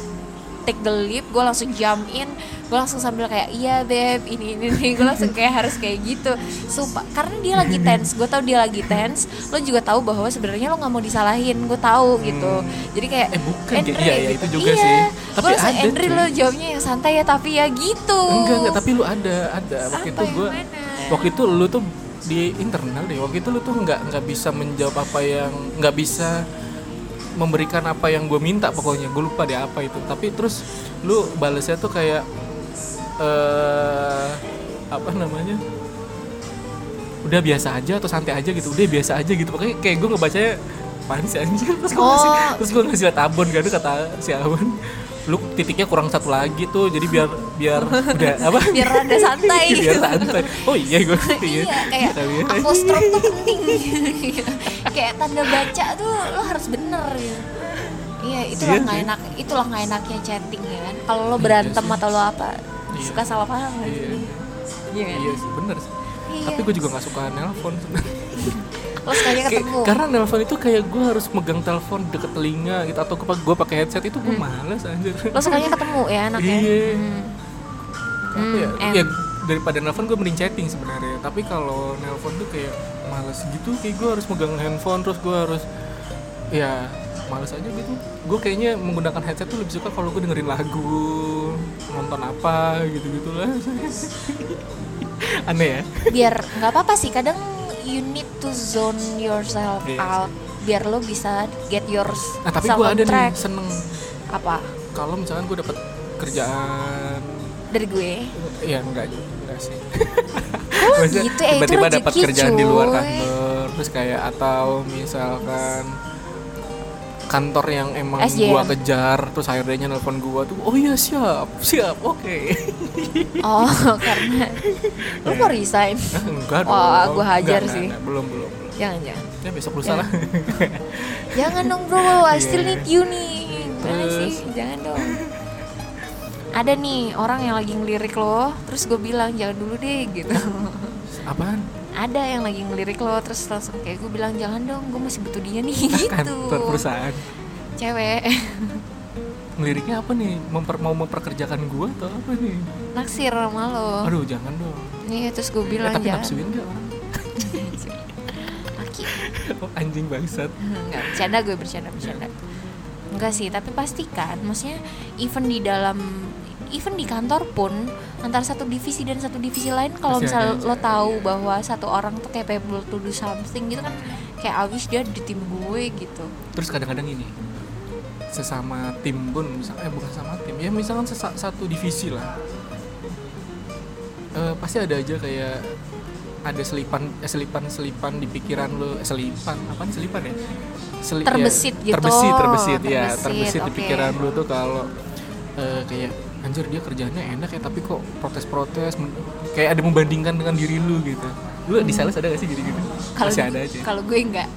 take the leap gue langsung jump in gue langsung sambil kayak iya beb ini ini, ini. gue langsung kayak harus kayak gitu sumpah karena dia lagi tense gue tahu dia lagi tense lo juga tahu bahwa sebenarnya lo nggak mau disalahin gue tahu gitu jadi kayak Eh, bukan, Andre, iya, iya, gitu. itu juga iya. sih. gue Tapi langsung ada, Andre cuy. lo jawabnya yang santai ya tapi ya gitu enggak enggak tapi lu ada ada waktu Apa itu gue waktu itu lu tuh di internal deh waktu itu lu tuh nggak nggak bisa menjawab apa yang nggak bisa memberikan apa yang gue minta pokoknya. Gue lupa deh apa itu. Tapi terus lu balesnya tuh kayak eh apa namanya? Udah biasa aja atau santai aja gitu. Udah biasa aja gitu. Pokoknya kayak gue ngebacanya apaan sih anjir terus gue ngasih Oh. terus gue ngasih liat abon kan kata si abon lu titiknya kurang satu lagi tuh jadi biar biar udah apa? Biar rada santai. Biar santai. Oh iya gue iya. Kayak kali ya. apostrop tuh penting. Kayak tanda baca tuh lo harus bener gitu. Iya itulah Iya nggak enak itulah nggak enaknya chatting ya kan. Kalau lo berantem sih. atau lo apa Iya. suka salah paham iya. Sih iya kan? Iya sih bener sih. Iya. tapi gue juga nggak suka nelpon sebenarnya lo sekalinya Kayak- ketemu. karena nelpon itu kayak gue harus megang telepon deket telinga gitu atau gue pakai headset itu gue males anjir. Lo sekalinya ketemu ya anaknya Iya. Hmm. apa ya Hmm, em. ya daripada nelpon gue mending chatting sebenarnya. Tapi kalau nelpon tuh kayak males gitu kayak gue harus megang handphone terus gue harus ya males aja gitu. Gue kayaknya menggunakan headset tuh lebih suka kalau gue dengerin lagu nonton apa gitu gitulah aneh ya? Biar nggak apa-apa sih kadang you need to zone yourself Iya out biar lo bisa get your nah tapi gue ada nih track. seneng. Apa? Kalau misalkan gue dapet kerjaan dari gue? Ya enggak enggak sih. Oh Maksudnya gitu, eh, itu tiba-tiba dapat kerjaan di luar cuy. kantor terus kayak atau misalkan kantor yang emang SJM. gua kejar terus HRD-nya nelpon gua tuh oh iya siap siap oke Oh, karena lu mau resign? Enggak Wah, dong gua hajar Enggak, enggak, sih. enggak, belum belum belum Jangan, jangan. ya besok lusa lah Jangan dong, Bro. I still need you nih. Gimana sih? Jangan dong. Ada nih orang yang lagi ngelirik lo, terus gue bilang jangan dulu deh gitu. apaan Ada yang lagi ngelirik lo, terus langsung kayak gue bilang jangan dong, gue masih butuh dia nih gitu. kantor perusahaan Cewek liriknya apa nih Memper, mau memperkerjakan gua atau apa nih naksir sama lo. aduh jangan dong Nih terus gue Eh, bilang tapi jangan. nafsuin Laki. oh, anjing bangsat Enggak, bercanda gue bercanda bercanda. Enggak sih, tapi pastikan maksudnya even di dalam even di kantor pun antara satu divisi dan satu divisi lain kalau misal lo tahu bahwa satu orang tuh capable to do something gitu kan kayak awis dia di tim gue gitu. terus kadang-kadang ini sesama tim pun misal eh bukan sama tim ya misalkan sesa- satu divisi lah eh, pasti ada aja kayak ada selipan eh, selipan selipan di pikiran lo eh, selipan apa nih selipan ya Seli- Terbesit ya, gitu. terbesit terbesit ya Terbesit, terbesit di pikiran lo tuh kalau eh, kayak anjir dia kerjanya enak ya tapi kok protes-protes kayak ada membandingkan dengan diri lu gitu lu di sales ada gak sih gitu-gitu kalau masih ada aja kalau gue enggak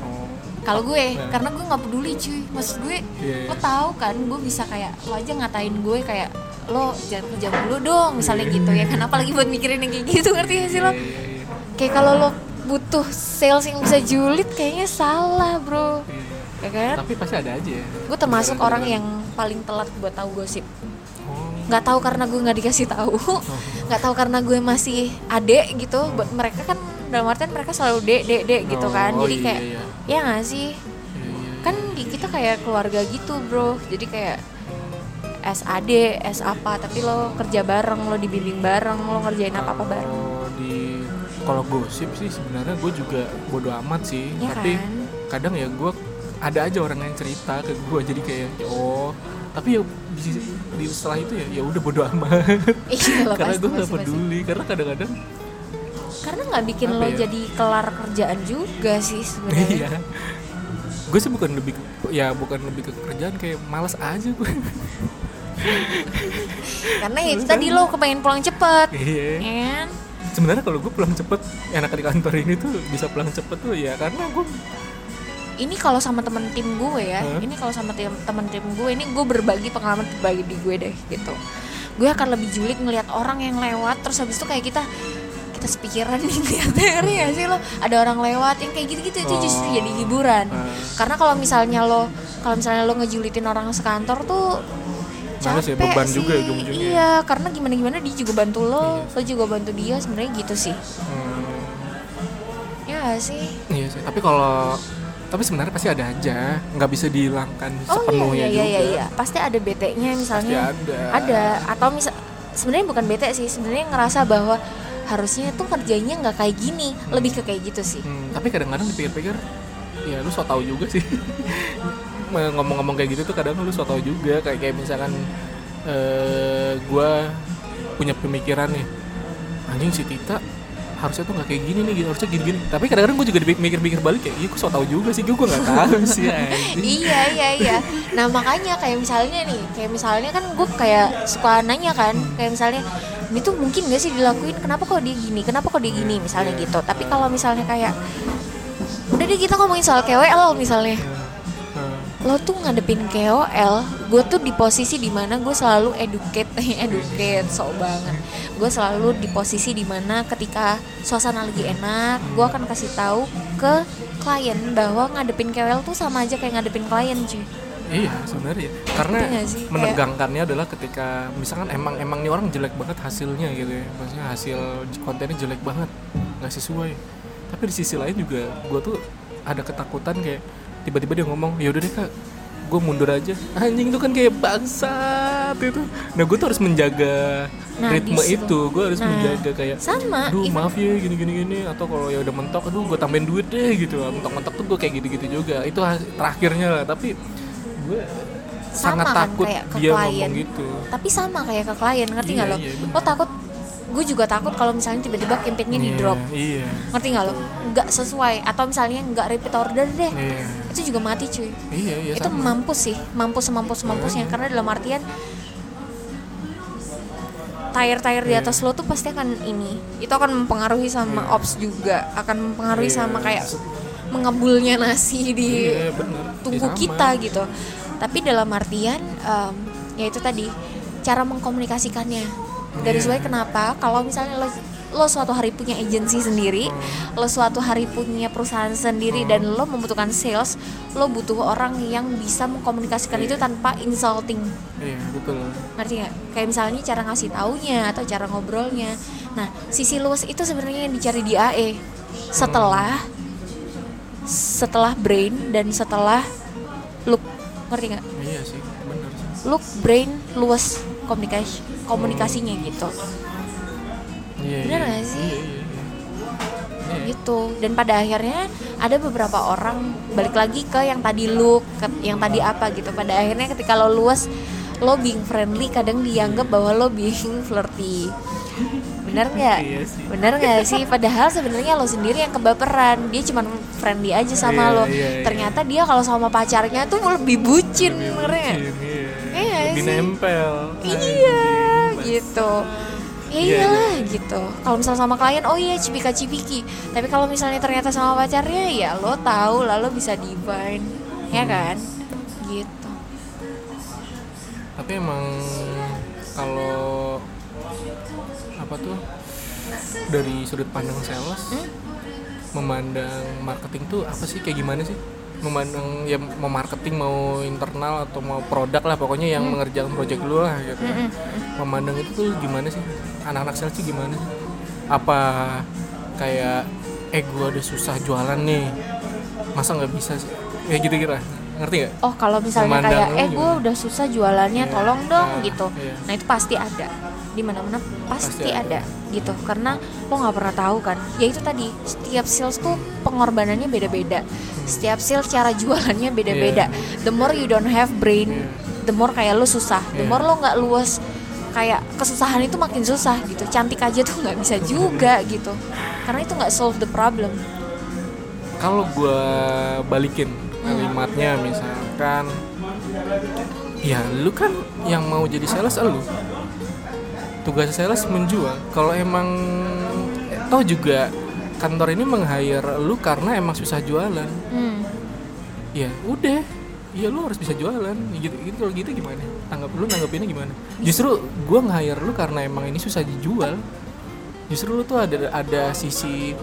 oh. kalau gue Nah. karena gue nggak peduli cuy maksud gue Iya, iya. lo tahu kan gue bisa kayak lo aja ngatain gue kayak lo jangan kerja mulu dong misalnya Iya. gitu ya kan apalagi buat mikirin yang kayak gitu ngerti gak sih lo Iya, iya, iya. kayak kalau lo butuh sales yang bisa julid kayaknya salah bro Iya. ya kan tapi pasti ada aja ya. gue termasuk orang yang paling telat buat tahu gosip. Nggak tahu karena gue nggak dikasih tahu. Nggak tahu karena gue masih adek gitu. Buat mereka kan dalam artian mereka selalu dek dek dek gitu kan. Oh, jadi iya, kayak iya. ya nggak sih? Iya, iya. kan di kita kayak keluarga gitu bro. Jadi kayak SAD, S apa. Tapi lo kerja bareng, lo dibimbing bareng, lo ngerjain apa apa bareng. Kalau di kalau gosip sih sebenarnya gue juga bodo amat sih. Ya tapi kan? kadang ya gue ada aja orang yang cerita ke gue jadi kayak oh tapi ya di, di setelah itu ya ya udah bodo amat Iya karena gue gak pasti, pasti. peduli karena kadang-kadang Karena nggak bikin lo ya? jadi kelar kerjaan juga sih sebenarnya iya gue sih bukan lebih ya bukan lebih ke kerjaan kayak malas aja gue Karena ya itu tadi lo kepengen pulang cepet iya kan? sebenarnya kalau gue pulang cepet enak di kantor ini tuh bisa pulang cepet tuh ya karena gue Ini kalau sama temen tim gue ya Hah? Ini kalau sama tim temen tim gue Ini gue berbagi pengalaman berbagi di gue deh gitu Gue akan lebih julid ngelihat orang yang lewat Terus habis itu kayak kita kita sepikiran nih ngeliatnya gak sih lo ada orang lewat yang kayak gitu-gitu itu justru Oh. jadi hiburan Ah. karena kalau misalnya lo kalau misalnya lo ngejulitin orang sekantor tuh ya, capek beban sih. juga ujung-ujungnya ya. iya karena gimana gimana dia juga bantu lo Iya. lo juga bantu dia sebenarnya gitu sih hmm, ya sih iya sih tapi kalau tapi sebenarnya pasti ada aja. Nggak bisa dihilangkan oh sepenuhnya iya iya juga. iya. Iya pasti ada bete-nya misalnya. Pasti ada. ada. Atau misal sebenarnya bukan bete sih. Sebenarnya ngerasa bahwa harusnya tuh kerjanya nggak kayak gini. Lebih ke kayak gitu sih. Hmm, tapi kadang-kadang dipikir-pikir ya lu so tau juga sih. Ngomong-ngomong kayak gitu tuh kadang lu so tau juga. Kayak kayak misalkan eh gua punya pemikiran nih anjing si Tita harusnya tuh nggak kayak gini nih gitu, harusnya gini-gini. Tapi kadang-kadang gue juga dipikir-pikir balik kayak iya gue so tau juga sih gue nggak tahu sih anjing. Iya iya iya. Nah makanya kayak misalnya nih kayak misalnya kan gue kayak suka nanya kan kayak misalnya ini tuh mungkin gak sih dilakuin? Kenapa kok dia gini? Kenapa kok dia gini? Misalnya gitu. Tapi kalau misalnya kayak udah deh kita ngomongin soal KWL misalnya. Hmm, lo tuh ngadepin KOL gue tuh di posisi di mana gue selalu educate educate so banget. Gue selalu di posisi di mana ketika suasana lagi enak gue akan kasih tahu ke klien bahwa ngadepin KOL tuh sama aja kayak ngadepin klien cuy. Iya sebenarnya. Karena nggak sih? Menegangkannya adalah ketika misalkan emang emang nih orang jelek banget hasilnya gitu ya. Maksudnya hasil kontennya jelek banget nggak sesuai. Tapi di sisi lain juga gue tuh ada ketakutan kayak tiba-tiba dia ngomong ya udah deh kak. Gue mundur aja. Anjing itu kan kayak bangsat itu. Nah gue tuh harus menjaga Nah, ritme di situ. itu. Gue harus Nah, menjaga kayak sama, even- maaf ya gini gini gini atau kalau ya udah mentok aduh gue tambahin duit deh gitu. Mentok-mentok tuh gue kayak gitu-gitu juga. Itu terakhirnya lah. Tapi gue sangat kan takut kayak ke dia klien. ngomong gitu. Tapi sama kayak ke klien ngerti Iya, nggak lo? iya, bener. lo takut gue juga takut kalau misalnya tiba-tiba campaignnya di Iya, drop. iya. Ngerti nggak lo? Nggak sesuai. Atau misalnya nggak repeat order deh. Iya. Itu juga mati cuy. Iya iya itu sama. mampus sih. Mampus semampus semampusnya Makanya. karena dalam artian tire-tire di Iya. atas lo tuh pasti akan ini. Itu akan mempengaruhi sama Iya. ops juga. Akan mempengaruhi Iya. sama kayak mengebulnya nasi di iya bener. tunggu sama. kita gitu. Tapi dalam artian em, ya itu tadi cara mengkomunikasikannya garis Iya. bawahi kenapa? Kalau misalnya lo lo suatu hari punya agensi sendiri Hmm. lo suatu hari punya perusahaan sendiri dan lo membutuhkan sales lo butuh orang yang bisa mengkomunikasikan Iya. itu tanpa insulting. Iya betul. Ngerti nggak? Kayak misalnya cara ngasih taunya atau cara ngobrolnya. Nah sisi luas itu sebenarnya yang dicari di AE setelah setelah brain dan setelah look. Ngerti nggak? Iya sih bener sih. Look brain luas komunikasi komunikasinya gitu iya Bener iya. nggak sih? iya iya iya. Iya. gitu dan pada akhirnya ada beberapa orang balik lagi ke yang tadi look ke yang tadi apa gitu pada akhirnya ketika lo luas lo being friendly kadang dianggap bahwa lo being flirty bener nggak Iya sih. bener nggak sih padahal sebenarnya lo sendiri yang kebaperan dia cuma friendly aja sama Iya, lo iya, ternyata dia kalau sama pacarnya tuh lebih bucin Lebih bucin, iya. Iya Lebih sih. nempel. iya Anjing, gitu. Ya Iya, iyalah gitu. Kalau misalnya sama klien oh iya cipika cipiki tapi kalau misalnya ternyata sama pacarnya ya lo tahu lah lo bisa divine. Ya kan? Gitu. Tapi emang kalau apa tuh dari sudut pandang sales Hmm? memandang marketing tuh apa sih? Kayak gimana sih memandang ya mau marketing mau internal atau mau produk lah pokoknya yang Hmm. mengerjakan project lu lah gitu memandang itu tuh gimana sih? Anak-anak sales tuh gimana sih? Apa kayak eh gua udah susah jualan nih masa nggak bisa sih? Ya gitu kira ngerti nggak Oh kalau misalnya Memandang kayak eh gue udah susah jualannya Iya. tolong dong Ah, gitu iya. Nah itu pasti ada di mana mana pasti, Pasti ada. ada. gitu karena lo nggak pernah tahu kan ya itu tadi setiap sales tuh pengorbanannya beda-beda setiap sales cara jualannya beda-beda the more you don't have brain Iya. the more kayak lo susah the Iya. more lo nggak luas kayak kesusahan itu makin susah gitu cantik aja tuh nggak bisa juga gitu karena itu nggak solve the problem kalau gua balikin kalimatnya misalkan ya lu kan yang mau jadi sales lu. Tugas sales menjual. Kalau emang eh, toh juga kantor ini meng-hire lu karena emang susah jualan. Hmm. ya udah ya lu harus bisa jualan. Gitu gitu kalau gitu gimana? Tanggap lu nanggepinnya gimana? Justru gua nge-hire lu karena emang ini susah dijual. Justru lu tuh ada ada sisi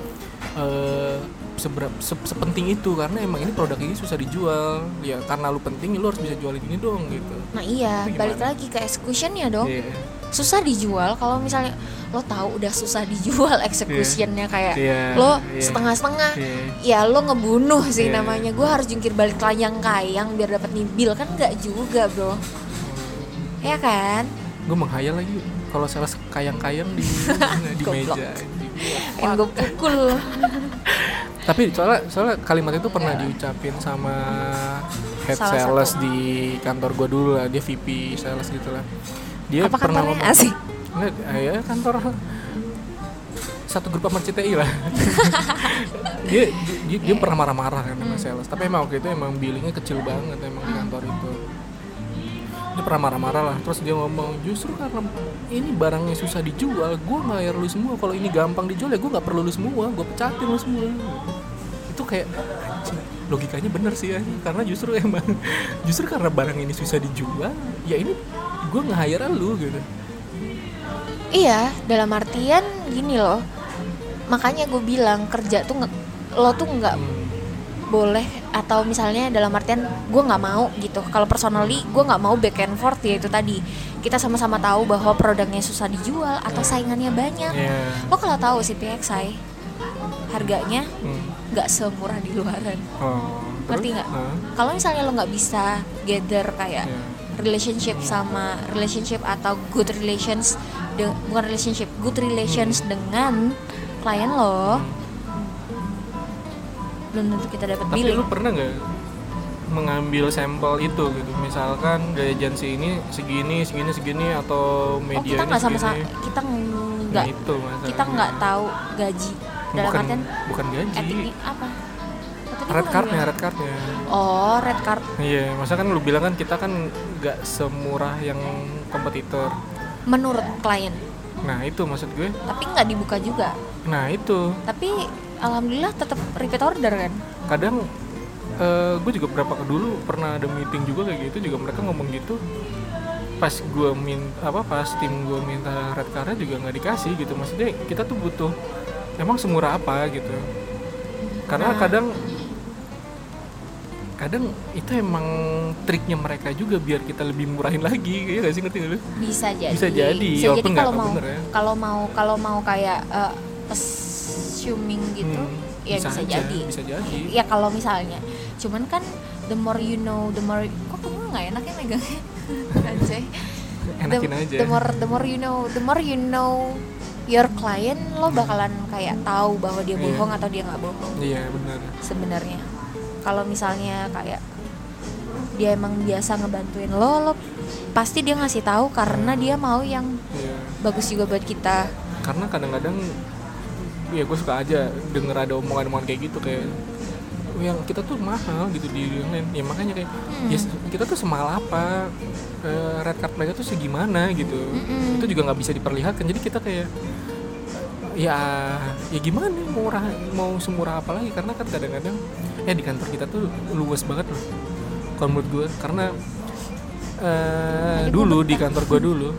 eh seberap se- sepenting itu karena emang ini produk ini susah dijual. Ya karena lu penting lu harus bisa jualin ini dong gitu. Nah iya balik lagi ke executionnya dong. Iya. susah dijual kalau misalnya lo tahu udah susah dijual executionnya kayak Iya, lo iya. setengah-setengah Iya. ya lo ngebunuh sih Iya. namanya. Gue harus jungkir balik layang-kayang biar dapat nibil kan nggak juga bro. Ya kan? Gue menghayal lagi kalau salah kayang-kayang di di meja yang gue pukul. Tapi soalnya soalnya kalimat itu pernah diucapin sama head Salah sales satu. di kantor gue dulu lah dia VP sales gitu lah. Dia apa pernah ngomong asik. Nggak, ya kantor. Satu grup sama CTI lah. Dia, dia dia pernah marah-marah kan sama sales. Tapi emang waktu itu emang billingnya kecil banget emang di kantor itu dia pernah marah-marah lah terus dia ngomong justru karena ini barangnya susah dijual gue nggak lu semua. Kalau ini gampang dijual ya gue nggak perlu lu semua gue pecatin lu semua. Itu kayak anjing, logikanya bener sih ya. Karena justru emang justru karena barang ini susah dijual ya ini gue nge-hire lu gitu. Iya dalam artian gini loh. Makanya gue bilang kerja tuh nge- lo tuh nggak Hmm. Boleh atau misalnya dalam artian gue nggak mau gitu. Kalau personally gue nggak mau back and forth ya itu tadi. Kita sama-sama tahu bahwa produknya susah dijual atau saingannya banyak. Iya. lo kalau tahu si PXI harganya Hmm. nggak semurah di luaran. Oh, ngerti nggak? Hah? kalau misalnya lo nggak bisa gather kayak Iya. relationship sama relationship atau good relations bukan relationship good relations dengan klien lo belum tentu kita dapat Tapi billing lu pernah nggak mengambil sampel itu gitu? Misalkan gaya agensi ini segini, segini, segini atau oh media kita ini nggak sama-sama kita nggak Itu masalahnya. kita nggak tahu gaji dalam bukan, artian bukan gaji. etiknya apa Oh, Red cardnya, bilang. red cardnya. oh red card Iya, masa kan lu bilang kan kita kan nggak semurah yang kompetitor. menurut klien Nah itu maksud gue. tapi nggak dibuka juga Nah itu tapi alhamdulillah tetap repeat order kan kadang eh, gue juga berapa dulu pernah ada meeting juga kayak gitu juga mereka ngomong gitu pas gue min apa pas tim gue minta red cardnya juga nggak dikasih gitu maksudnya kita tuh butuh emang semurah apa gitu karena Nah. kadang kadang itu emang triknya mereka juga biar kita lebih murahin lagi ya gak sih ngerti nggak lu? bisa jadi Bisa jadi, bisa jadi kalau mau bener ya. kalau mau kalau mau kayak eh, assuming gitu Hmm, ya bisa, aja, jadi. bisa jadi. Ya kalau misalnya cuman kan the more you know the more kok kamu nggak enak ya megangnya? Anjay. The, aja. the more the more you know the more you know your client lo bakalan kayak tahu bahwa dia Iya. bohong atau dia nggak bohong. Iya benar. Sebenarnya. Kalau misalnya kayak dia emang biasa ngebantuin lo lo pasti dia ngasih tahu karena dia mau yang iya. bagus juga buat kita. Karena kadang-kadang ya gue suka aja denger ada omongan-omongan kayak gitu kayak "Oh, yang kita tuh mahal gitu di yang lain. Ya makanya kayak Hmm. ya kita tuh semahal apa Eh, red card mereka tuh segimana gitu. Mm-mm. itu juga nggak bisa diperlihatkan. Jadi kita kayak ya ya gimana mau murah mau semurah apa lagi? Karena kan kadang-kadang ya di kantor kita tuh luas banget loh. Kalau menurut gue karena eh, dulu di kantor gue dulu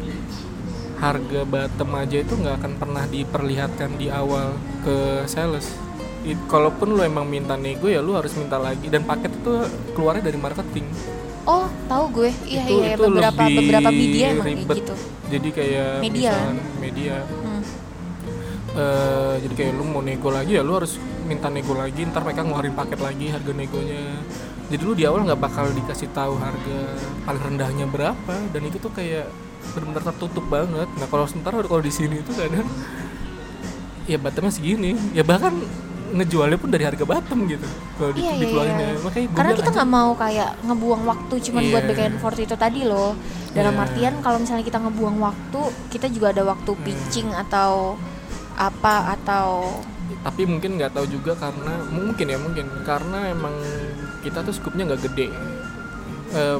harga bottom aja itu nggak akan pernah diperlihatkan di awal ke sales. It- kalaupun lu emang minta nego ya lu harus minta lagi. Dan paket itu keluarnya dari marketing. Oh tahu gue. Iya Itu- iya itu beberapa beberapa media emang kayak ribet. gitu. Jadi kayak Media. media. Hmm. eh, jadi kayak lu mau nego lagi ya lu harus minta nego lagi. Ntar mereka ngeluarin paket lagi harga negonya. Jadi lu di awal nggak bakal dikasih tahu harga paling rendahnya berapa. Dan itu tuh kayak benar-benar tertutup banget nah kalau sementara kalau di sini itu kadang ya bottomnya segini ya bahkan ngejualnya pun dari harga bottom gitu kalau di, Iya, iya, iya. ya makanya karena kita nggak mau kayak ngebuang waktu cuman buat Iya. back and forth itu tadi loh dalam Iya. artian kalau misalnya kita ngebuang waktu kita juga ada waktu Hmm. pitching atau apa atau tapi mungkin nggak tahu juga karena mungkin ya mungkin karena emang kita tuh skupnya nggak gede Eh,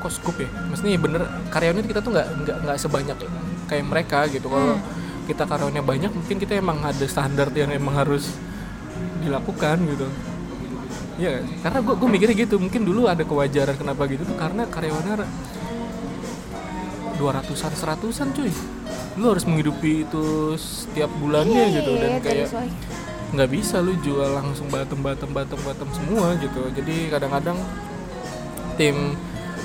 kok skup ya. Maksudnya ya bener karyawannya kita tuh nggak nggak nggak sebanyak kayak mereka gitu. Kalau kita karyawannya banyak mungkin kita emang ada standar yang emang harus dilakukan gitu. Iya, karena gue gue mikirnya gitu. Mungkin dulu ada kewajaran kenapa gitu tuh karena karyawannya dua ratusan seratusan cuy. Lu harus menghidupi itu setiap bulannya Iya, gitu. Dan iya, kayak nggak bisa lu jual langsung batem batem batem batem semua gitu. Jadi kadang-kadang tim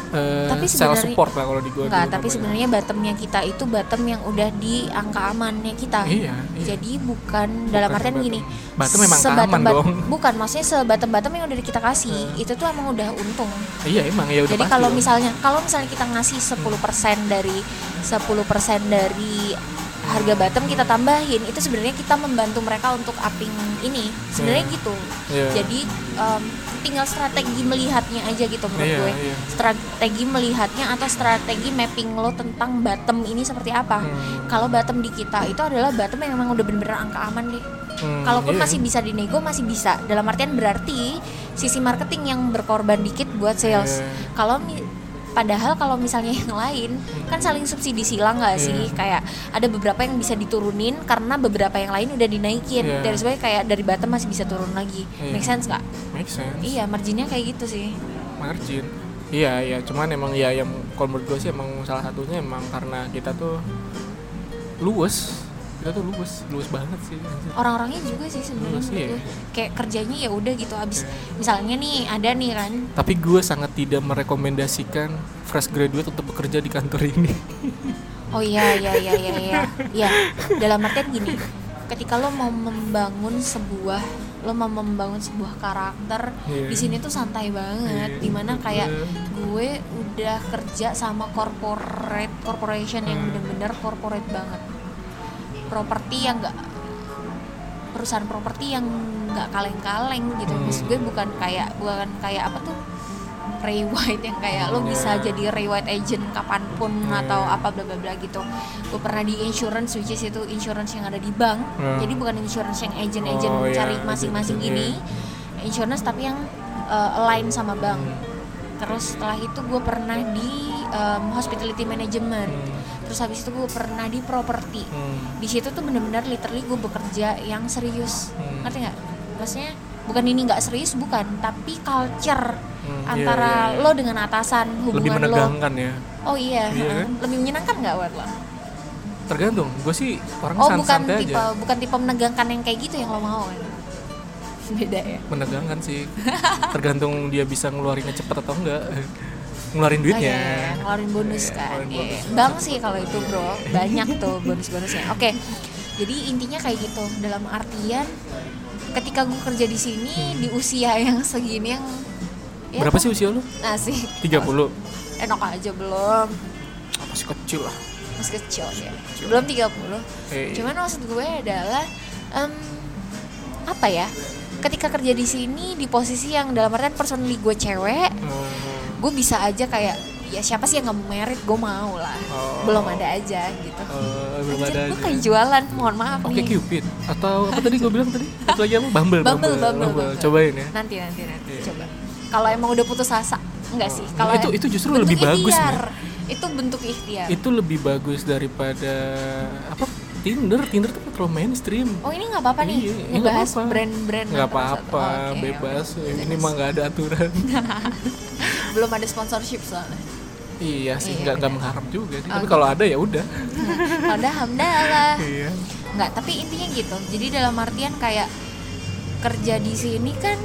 eh, Tapi sebenarnya- support lah kalau di gua Enggak, tapi sebenarnya bottomnya kita itu bottom yang udah di angka amannya kita. iya, iya. Jadi bukan dalam Bukan artian bottom. gini. Bottom memang aman bat- dong. Bukan, maksudnya sebatem bottom yang udah kita kasih itu tuh emang udah untung. iya emang ya udah Jadi kalau misalnya kalau misalnya kita ngasih 10% dari 10% dari harga bottom kita tambahin itu sebenarnya kita membantu mereka untuk upping ini. Sebenarnya Iya. gitu. Iya. Jadi em, tinggal strategi melihatnya aja gitu menurut Iya, gue. iya. Strategi melihatnya atau strategi mapping lo tentang bottom ini seperti apa. Hmm. Kalau bottom di kita itu adalah bottom yang memang udah bener-bener angka aman deh. Hmm, Kalaupun iya. masih bisa dinego masih bisa. Dalam artian berarti sisi marketing yang berkorban dikit buat sales. Iya. Kalau padahal kalau misalnya yang lain kan saling subsidi silang nggak sih? Iya. Kayak ada beberapa yang bisa diturunin karena beberapa yang lain udah dinaikin. Iya. Dari sebagai kayak dari bottom masih bisa turun lagi. Iya. Make sense nggak? make sense Iya, marginnya kayak gitu sih. margin iya iya cuman emang ya yang kalau menurut gue sih emang salah satunya emang karena kita tuh luwes kita tuh luwes luwes banget sih Orang-orangnya juga sih sebenarnya. Ya. gue. Kayak kerjanya ya udah gitu habis Iya. misalnya nih ada nih kan tapi gue sangat tidak merekomendasikan fresh graduate untuk bekerja di kantor ini Oh iya iya iya iya iya. Iya. Dalam artian gini, ketika lo mau membangun sebuah lo mau membangun sebuah karakter Iya. di sini tuh santai banget Iya, di mana kayak gue udah kerja sama corporate corporation yang Hmm. bener-bener corporate banget properti yang enggak perusahaan properti yang nggak kaleng-kaleng gitu Hmm. maksud gue bukan kayak bukan kayak apa tuh Ray White yang kayak lo bisa Yeah. jadi Ray White agent kapan pun Yeah. atau apa bla bla bla gitu gue pernah di insurance which is itu insurance yang ada di bank Hmm. jadi bukan insurance yang agent-agent Oh, yeah, cari masing-masing agent-agent, gini insurance tapi yang uh, align sama bank Hmm. terus setelah itu gue pernah di um, hospitality management terus habis itu gue pernah di property Hmm. di situ tuh bener-bener literally gue bekerja yang serius. Hmm. ngerti nggak? Maksudnya bukan ini nggak serius bukan. Tapi culture Hmm, iya, antara iya, iya. lo dengan atasan lebih hubungan lo. menegangkan ya. Oh iya, Iya heeh. kan? lebih menyenangkan nggak buat lo? Tergantung. Gue sih orang oh san- bukan santai tipe aja bukan tipe menegangkan yang kayak gitu yang lo mau kan beda ya? Menegangkan sih. Tergantung dia bisa ngeluarinnya cepet atau enggak ngeluarin Oh, duitnya iya, iya, ngeluarin bonus Iya, kan. Iya, bonus. Bank sih kalau itu bro, banyak tuh bonus-bonusnya. Oke, jadi intinya kayak gitu. Dalam artian, ketika gue kerja di sini di usia yang segini yang ya berapa sih usia lu Asik. 30 Enak aja belum, masih kecil lah masih kecil ya. Kecil. Belum 30 Eh, Cuman maksud gue adalah em, apa ya? Ketika kerja di sini di posisi yang dalam artian personally gue cewek, hmm, gue bisa aja kayak ya siapa sih yang nggak merit gue mau lah Oh. belum ada aja gitu Eh, belum Anjir, ada gue kayak jualan mohon maaf Oke nih Cupid atau apa tadi gue bilang tadi? Satu lagi apa? Bumble, Bumble, Bumble, Bumble. Cobain ya. nanti nanti nanti Iya. coba kalau emang udah putus asa enggak sih Oh, kalau itu- itu justru lebih bagus, ikhtiar. itu bentuk ikhtiar Itu lebih bagus daripada apa? Tinder, Tinder tuh terlalu mainstream. oh ini nggak apa-apa nih Iya, ya ngebahas brand-brand Nggak apa-apa, Oke, bebas. oke. Ini mah nggak ada aturan. belum ada sponsorship soalnya iya sih, Iya, nggak bener. mengharap juga sih. Oh, Tapi gitu. kalau ada ya udah. udah hamdalah Iya. nggak tapi intinya gitu jadi dalam artian kayak kerja di sini kan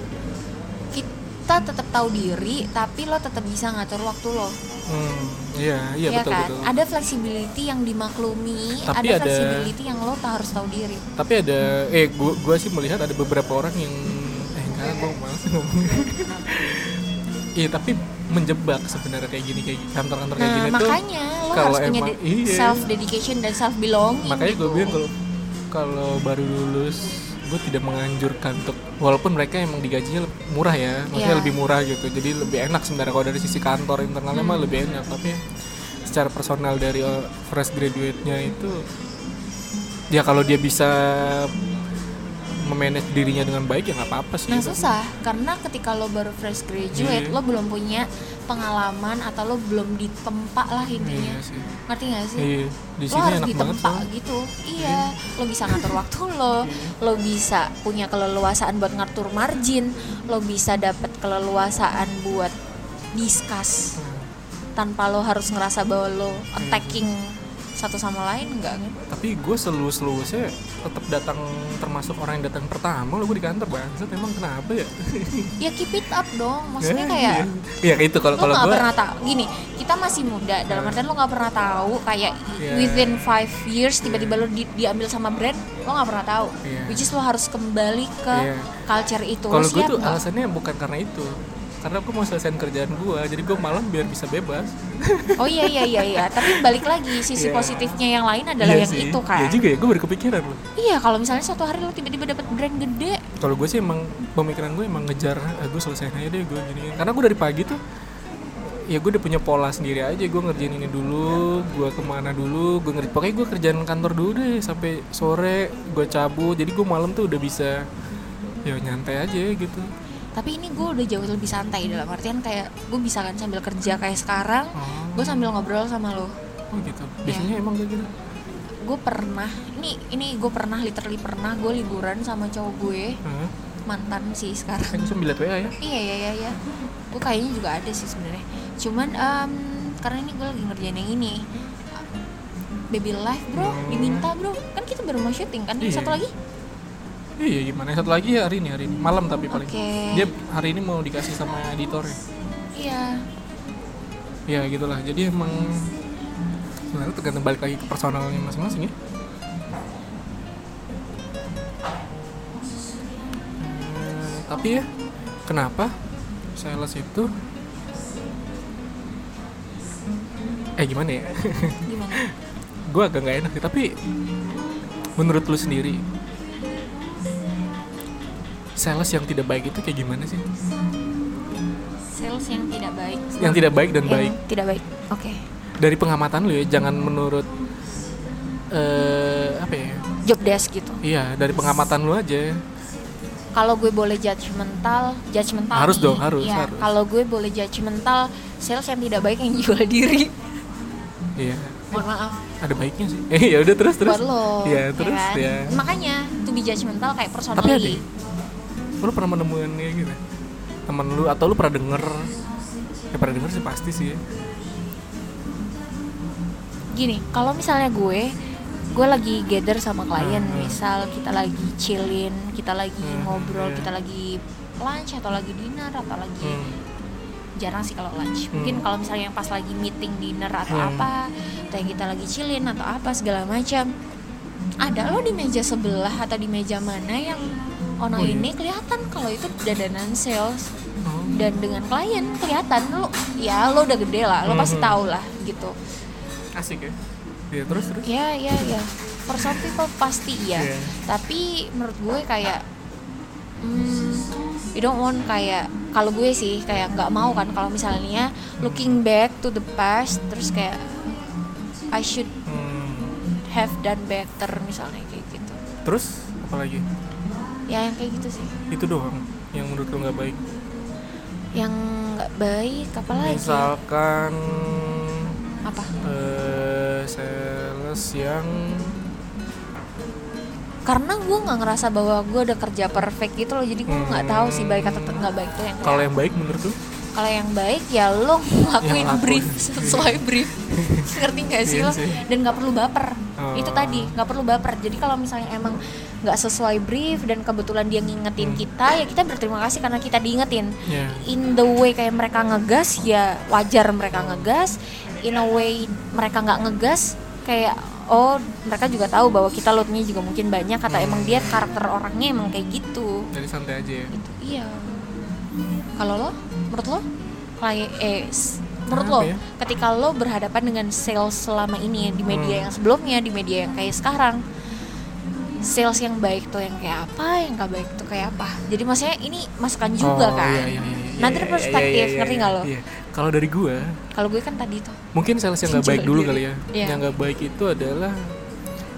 kita tetap tahu diri tapi lo tetap bisa ngatur waktu lo Hmm, iya, iya ya betul kan betul. ada flexibility yang dimaklumi Tapi ada ada- flexibility yang lo tak harus tahu diri Tapi ada, eh gua, gua sih melihat ada beberapa orang yang, eh enggak, gua males ngomongnya. Iya tapi menjebak sebenarnya kayak gini kayak gini. kantor-kantor kayak nah gini tuh. makanya lo kalau harus punya emang- de- iya. self dedication dan self belonging Makanya gue gitu. bilang kalau kalau baru lulus gue tidak menganjurkan untuk walaupun mereka emang digajinya murah ya maksudnya Iya. lebih murah gitu jadi lebih enak sebenarnya kalau dari sisi kantor internalnya Hmm. mah lebih enak tapi secara personal dari uh, fresh graduate-nya itu ya kalau dia bisa memanage dirinya dengan baik ya nggak apa-apa sih Nah gitu. susah karena ketika lo baru fresh graduate Iya. lo belum punya pengalaman atau lo belum ditempa lah intinya iya sih ngerti gak sih? iya di lo sini harus enak banget ditempa soalnya. gitu iya lo bisa ngatur waktu lo lo bisa punya keleluasaan buat ngatur margin lo bisa dapet keleluasaan buat discuss Hmm. tanpa lo harus ngerasa bahwa lo attacking satu sama lain enggak kan tapi gue selus lulusnya tetap datang termasuk orang yang datang pertama lo gue di kantor bangsat emang kenapa ya? Ya keep it up dong. Maksudnya Ya, kayak iya. Iya itu kalau kalau gue pernah tahu. Gini kita masih muda dalam artian lo nggak pernah tahu kayak Iya. within five years tiba-tiba lo di- diambil sama brand lo nggak pernah tahu. Iya. which is lo harus kembali ke Iya. culture itu. Kalau gue tuh nggak? alasannya bukan karena itu karena aku mau selesaiin kerjaan gue jadi gue malam biar bisa bebas. Oh iya iya iya iya. Tapi balik lagi sisi Iya. positifnya yang lain adalah Iya yang sih. itu kan? Iya juga ya gue baru kepikiran loh. Iya kalau misalnya suatu hari lo tiba-tiba dapat brand gede. Kalau gue sih emang pemikiran gue emang ngejar ah, gue selesaiin aja deh gue gini. Karena gue dari pagi tuh ya gue udah punya pola sendiri aja. Gue ngerjain ini dulu gue ke mana dulu gue ngerti pokoknya gue kerjaan kantor dulu deh sampai sore gue cabut. Jadi gue malam tuh udah bisa ya nyantai aja gitu tapi ini gue udah jauh lebih santai dalam artian kayak gue bisa kan sambil kerja kayak sekarang oh, gue sambil ngobrol sama lo. Oh gitu. Biasanya emang kayak gitu? Gue pernah ini ini gue pernah literally pernah gue liburan sama cowok gue. Hah? mantan sih sekarang. Kan WA ya? Iya iya iya iya. Gue kayaknya juga ada sih sebenarnya. Cuman em, karena ini gue lagi ngerjain yang ini. Baby life bro diminta bro. Kan kita baru mau syuting kan Iya. satu lagi iya gimana? Satu lagi ya hari ini hari ini. Malam tapi paling. Oke. dia hari ini mau dikasih sama editor ya? Iya. Ya gitulah. Jadi emang sebenarnya tergantung balik lagi ke personalnya masing-masing ya. Hmm, tapi ya kenapa sales itu eh gimana ya? Gimana? Gue agak nggak enak sih tapi menurut lu sendiri sales yang tidak baik itu kayak gimana sih? Sales yang tidak baik. Yang tidak baik dan Yang baik. tidak baik. Oke. Dari pengamatan lu ya jangan menurut eh apa ya? Job desk gitu. Iya dari pengamatan lu aja. Kalau gue boleh judgmental judgmental Harus nih. dong, harus, Iya, harus. kalau gue boleh judgmental sales yang tidak baik yang jual diri. Iya. Mohon maaf. Ada baiknya sih. Eh ya udah terus terus. Buat lo iya terus kan? ya. Makanya to be judgmental kayak tapi ada personally lu pernah menemukan kayak gitu temen lu atau lu pernah denger ya pernah denger sih pasti sih ya. gini kalau misalnya gue gue lagi gather sama klien Hmm, hmm. misal kita lagi chillin kita lagi Hmm, ngobrol iya. kita lagi lunch atau lagi dinner atau lagi Hmm. jarang sih kalau lunch Hmm. mungkin kalau misalnya yang pas lagi meeting dinner atau Hmm. apa atau yang kita lagi chillin atau apa segala macam ada lo di meja sebelah atau di meja mana yang ono Oh, ini kelihatan kalau itu dadanan sales. Oh. dan dengan klien kelihatan lo ya lo udah gede lah lo pasti Mhm. tahu lah gitu. Asik ya? Iya terus terus? Ya ya ya for some people pasti iya. Iya. tapi menurut gue kayak hmm, you don't want kayak kalau gue sih kayak nggak mau kan kalau misalnya looking back to the past terus kayak I should Hmm. have done better misalnya kayak gitu. Terus apa lagi ya yang kayak gitu sih. Itu doang yang menurut lo nggak baik? Yang nggak baik apa lagi misalkan apa? eh sales yang karena gue nggak ngerasa bahwa gue udah kerja perfect gitu loh jadi gue nggak tahu sih baik atau nggak baik tuh yang kalau yang baik menurut lo kalau yang baik ya lo ngelakuin Yang brief sesuai brief. Ngerti nggak sih Iya lo? dan nggak perlu baper. Oh. itu tadi nggak perlu baper. Jadi kalau misalnya emang nggak sesuai brief dan kebetulan dia ngingetin Hmm. kita ya kita berterima kasih karena kita diingetin. Ya in the way kayak mereka ngegas ya wajar mereka ngegas. In a way mereka nggak ngegas kayak oh mereka juga tahu bahwa kita loadnya juga mungkin banyak atau emang dia karakter orangnya emang kayak gitu. Jadi santai aja ya. Gitu iya. Kalau lo menurut lo kayak eh menurut lo ya? ketika lo berhadapan dengan sales selama ini di media Hmm. yang sebelumnya di media yang kayak sekarang sales yang baik tuh yang kayak apa yang gak baik tuh kayak apa jadi maksudnya ini masukan juga Oh, kan iya, iya, iya, iya, Nanti iya, perspektif, iya, iya, ngerti iya, nggak lo? iya. kalau dari gua kalau gue kan tadi tuh mungkin sales yang nggak baik dulu diri. kali ya Iya. yang nggak baik itu adalah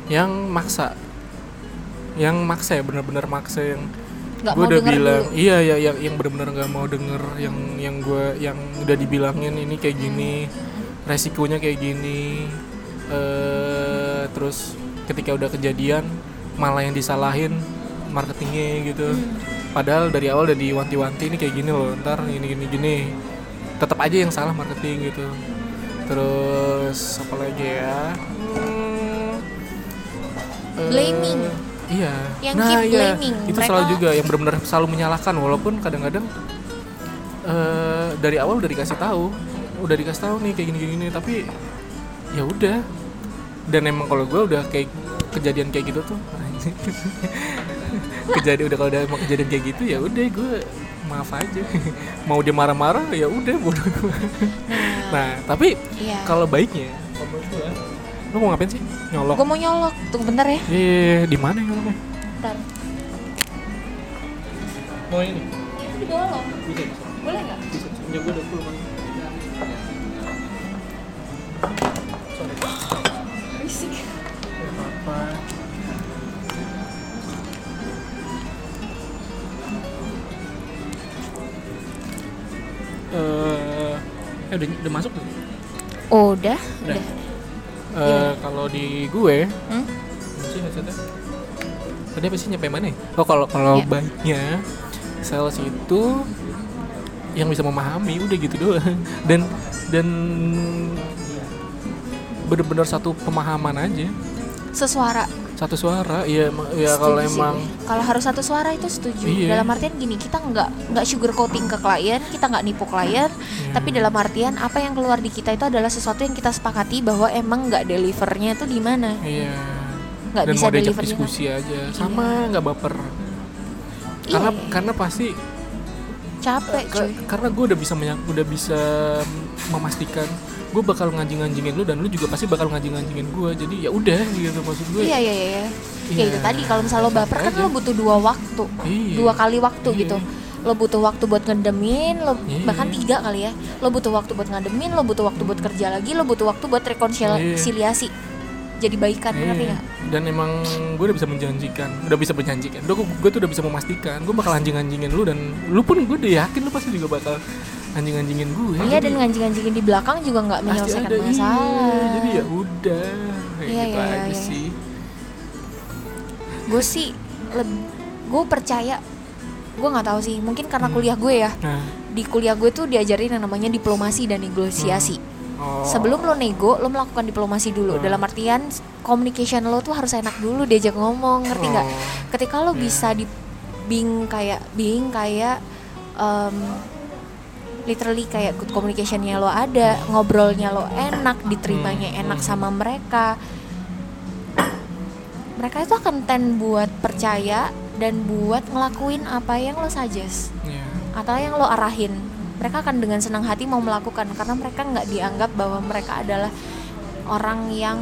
yang maksa yang maksa ya benar-benar maksa yang nggak gue mau udah bilang dulu. iya ya yang yang benar-benar nggak mau denger yang yang gue yang udah dibilangin ini kayak gini resikonya kayak gini eh terus ketika udah kejadian malah yang disalahin marketingnya gitu. Hmm. padahal dari awal udah diwanti-wanti ini kayak gini loh ntar gini gini gini. Tetap aja yang salah marketing gitu. Terus apa lagi ya? Hmm, eh, Blaming. Iya. Yang nah keep iya. blaming. itu Mereka- selalu juga yang benar-benar selalu menyalahkan walaupun kadang-kadang eh, dari awal udah dikasih tahu. Udah dikasih tahu nih kayak gini gini tapi ya udah. Dan emang kalau gue udah kayak kejadian kayak gitu tuh kejadian udah kalau udah emang kejadian kayak gitu ya udah gue maaf aja. Mau dia marah-marah ya udah bodoh gue nah tapi iya. kalau baiknya lu mau ngapain sih? Nyolok. Gue mau nyolok. Tunggu bentar ya. Eh di mana nyoloknya? Bentar. Mau ini? Itu di bawah lo. Bisa bisa. Boleh nggak? Bisa. Ya gue udah full man sorry. Berisik. Gak apa-apa. Eh eh, udah udah masuk belum? oh, udah. Udah. udah Eh, kalau di gue Hmm? Tadi apa sih nyampe mana ya? Oh kalau kalau Iya. baiknya sales itu yang bisa memahami udah gitu doang dan dan bener-bener satu pemahaman aja sesuara satu suara ya ya kalau emang kalau harus satu suara itu setuju. Iya. dalam artian gini kita nggak nggak sugar coating ke klien kita nggak nipu klien Iya. tapi dalam artian apa yang keluar di kita itu adalah sesuatu yang kita sepakati bahwa emang nggak delivernya itu di mana. Iya. Nggak bisa mau deliver diskusi aja. Sama nggak baper. Iya, karena karena pasti capek Ka- cuy. karena gue udah bisa udah bisa memastikan gue bakal nganjing-nganjingin lu dan lu juga pasti bakal nganjing-nganjingin gue jadi ya udah gitu maksud gue iya iya iya iya. ya itu Iya. tadi kalau misalnya lo baper kan Aja. lo butuh dua waktu Iya. dua kali waktu Iya. gitu lo butuh waktu buat ngedemin lo Iya. bahkan tiga kali ya lo butuh waktu buat ngademin lo butuh waktu buat kerja lagi lo butuh waktu buat rekonsiliasi jadi baikan Iya. ngerti nggak dan emang gue udah bisa menjanjikan udah bisa menjanjikan gue gue tuh udah bisa memastikan gue bakal anjing-anjingin lu dan lu pun gue udah yakin lu pasti juga bakal anjing-anjingin gue iya dan ngancing-ngancingin di belakang juga nggak menyelesaikan ada, masalah iya. jadi ya udah kayak Iya, gitu iya, aja iya. sih gue sih gue percaya gue nggak tahu sih mungkin karena Hmm. kuliah gue ya nah di kuliah gue tuh diajarin yang namanya diplomasi dan negosiasi oh. sebelum lo nego lo melakukan diplomasi dulu Hmm. dalam artian communication lo tuh harus enak dulu diajak ngomong ngerti nggak Oh. ketika lo Iya. bisa di being kayak being kayak um, literally kayak good communicationnya lo ada ngobrolnya lo enak diterimanya Hmm, enak hmm. sama mereka mereka itu akan tend buat percaya dan buat ngelakuin apa yang lo suggest Iya. atau yang lo arahin mereka akan dengan senang hati mau melakukan karena mereka nggak dianggap bahwa mereka adalah orang yang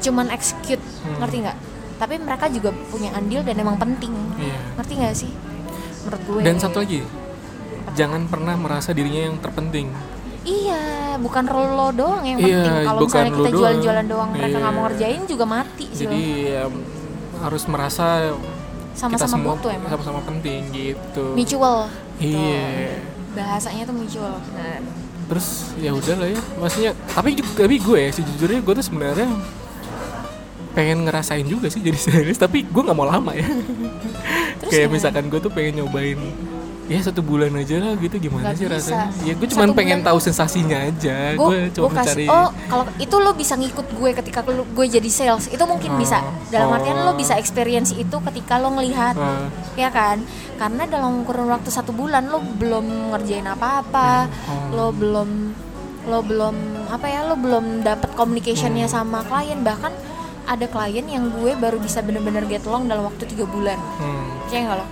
cuman execute Hmm. ngerti nggak tapi mereka juga punya andil dan emang penting Iya. ngerti nggak sih menurut gue Dan satu lagi, jangan pernah merasa dirinya yang terpenting. Iya bukan lo doang yang Iya, penting. Kalau misalnya kita doang. jualan-jualan doang mereka Iya. nggak mau ngerjain juga mati sih jadi ya, harus merasa sama-sama semua butuh emang. sama-sama penting gitu. Mutual. Iya. Bahasanya tuh mutual. Benar terus ya udah lah ya. Maksudnya tapi tapi gue ya sejujurnya gue tuh sebenarnya pengen ngerasain juga sih jadi serius tapi gue nggak mau lama ya. Terus kayak misalkan gue tuh pengen nyobain ya satu bulan aja lah gitu gimana Nggak sih bisa. rasanya? Ya gue cuman Satu pengen bulan. tahu sensasinya aja. Gue cuma gue mencari oh kalau itu lo bisa ngikut gue ketika lu- gue jadi sales itu mungkin Oh, bisa. Dalam oh. artian lo bisa experience itu ketika lo ngelihat Ah, ya kan? Karena dalam kurun waktu satu bulan lo belum ngerjain apa-apa Oh. lo belum lo belum apa ya lo belum dapat communicationnya Hmm. sama klien. Bahkan ada klien yang gue baru bisa bener-bener get along dalam waktu tiga bulan. Hmm, Percaya nggak lo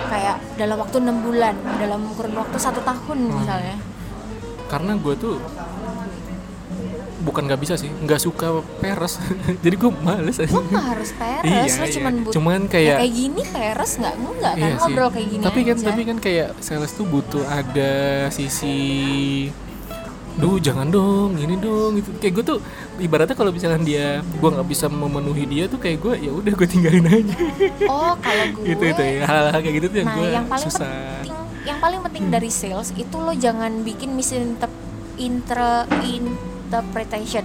kayak dalam waktu enam bulan dalam kurun waktu satu tahun Hmm. misalnya karena gue tuh bukan nggak bisa sih nggak suka peres jadi gue males aja lo nggak harus peres Iya, lo iya. cuman butuh Cuman Ya, kayak- kayak gini peres nggak enggak kan Iya ngobrol kayak gini tapi kan aja. tapi kan kayak sales tuh butuh ada sisi duh jangan dong ini dong gitu. Kayak gue tuh ibaratnya kalau misalkan dia gue nggak bisa memenuhi dia tuh kayak gue ya udah gue tinggalin aja. Oh kalau gue gitu itu ya hal-hal kayak gitu tuh yang nah gue yang paling susah. penting yang paling penting dari sales itu lo jangan bikin misinterpretation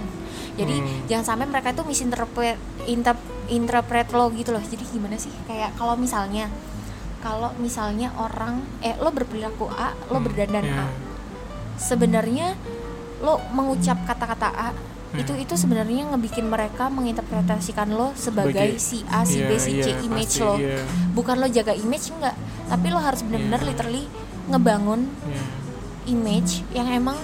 jadi Hmm. jangan sampai mereka itu misinterpret inter- interpret lo gitu loh. Jadi gimana sih? Kayak kalau misalnya kalau misalnya orang eh lo berperilaku A lo Hmm, berdandan iya. A sebenarnya lo mengucap kata-kata A Hmm. itu itu sebenarnya ngebikin mereka menginterpretasikan lo sebagai Sebagai- si A si B Iya, si iya, C image pasti, lo iya. bukan lo jaga image enggak tapi lo harus benar-benar Iya. literally ngebangun Iya. image yang emang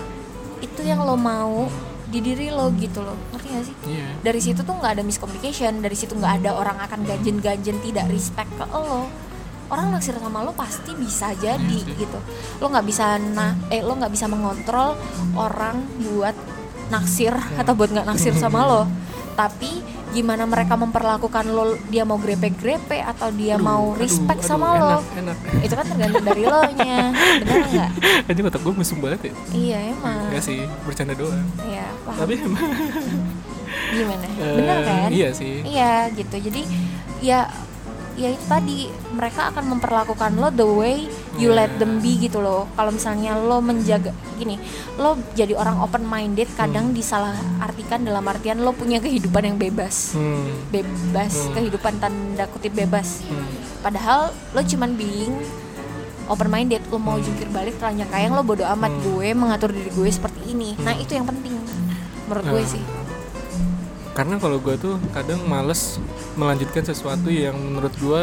itu yang lo mau di diri lo gitu loh ngerti gak sih Iya. dari situ tuh nggak ada miscommunication dari situ nggak ada orang akan ganjen-ganjen tidak respect ke lo orang naksir sama lo pasti bisa jadi Iya gitu. Lo nggak bisa na eh lo nggak bisa mengontrol orang buat naksir Iya. atau buat nggak naksir sama lo. Tapi gimana mereka memperlakukan lo dia mau grepe-grepe atau dia Aduh, mau respect aduh, sama enak, lo? enak. Itu kan tergantung dari lo nya. Bener nggak? Aja otak gue mesum banget ya. Iya emang. Enggak sih bercanda doang. Iya paham. Tapi emang gimana? Eh, bener kan? iya sih. Iya gitu. Jadi ya ya itu tadi mereka akan memperlakukan lo the way you Iya. let them be gitu loh kalau misalnya lo menjaga gini lo jadi orang open minded kadang disalah artikan dalam artian lo punya kehidupan yang bebas hmm. bebas Hmm. kehidupan tanda kutip bebas Hmm. padahal lo cuman being open minded lo mau jungkir balik telanjang kayang lo bodo amat Hmm. gue mengatur diri gue seperti ini nah itu yang penting menurut gue Nah. sih karena kalau gue tuh kadang males melanjutkan sesuatu yang menurut gue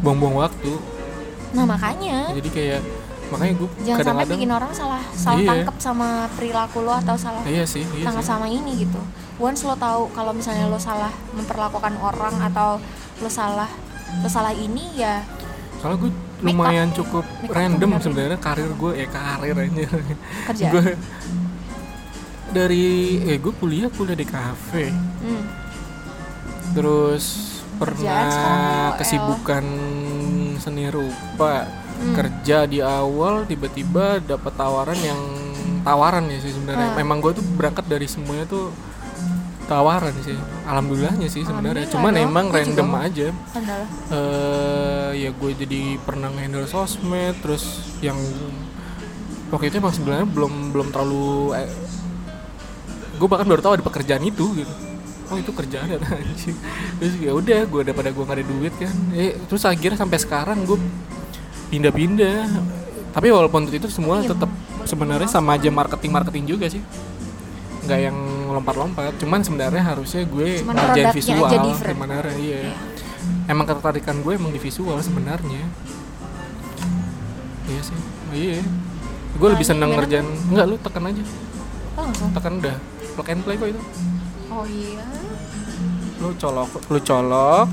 buang-buang waktu. Nah makanya. Jadi kayak makanya gue jangan sampai kadang-kadang bikin orang salah salah Iya. tangkap sama perilaku lo atau salah iya sih iya tangkap sih. sama ini gitu. Once lo tahu kalau misalnya lo salah memperlakukan orang atau lo salah lo salah ini ya soalnya gue lumayan cukup up random sebenarnya karir gue ya karir aja gue dari eh gue kuliah kuliah di kafe. Hmm. terus pernah kesibukan seni rupa. Hmm. kerja di awal tiba-tiba dapat tawaran yang tawaran ya sih sebenarnya. Ah. memang gue tuh berangkat dari semuanya tuh tawaran sih. Alhamdulillahnya sih sebenarnya. Cuman dong. emang juga random aja. Eh ya gue jadi pernah handle sosmed terus yang waktu itu emang sebenarnya belum belum terlalu eh, gue bahkan baru tahu ada pekerjaan itu gitu. Oh itu kerjaan ya anjing. Terus ya udah gue daripada gue gak ada duit kan. Eh terus akhirnya sampai sekarang gue pindah-pindah. Tapi walaupun itu semua Iya, tetap sebenarnya sama aja marketing marketing juga sih. Nggak yang lompat-lompat. Cuman sebenarnya harusnya gue Cuman produknya visual different. sebenarnya iya. Iya. emang ketertarikan gue emang di visual sebenarnya. Iya sih iya. Gue lebih Nah, seneng ngerjain enggak lu tekan aja. Oh, langsung. Tekan udah plug and play kok itu? Oh iya. Lu colok lu colok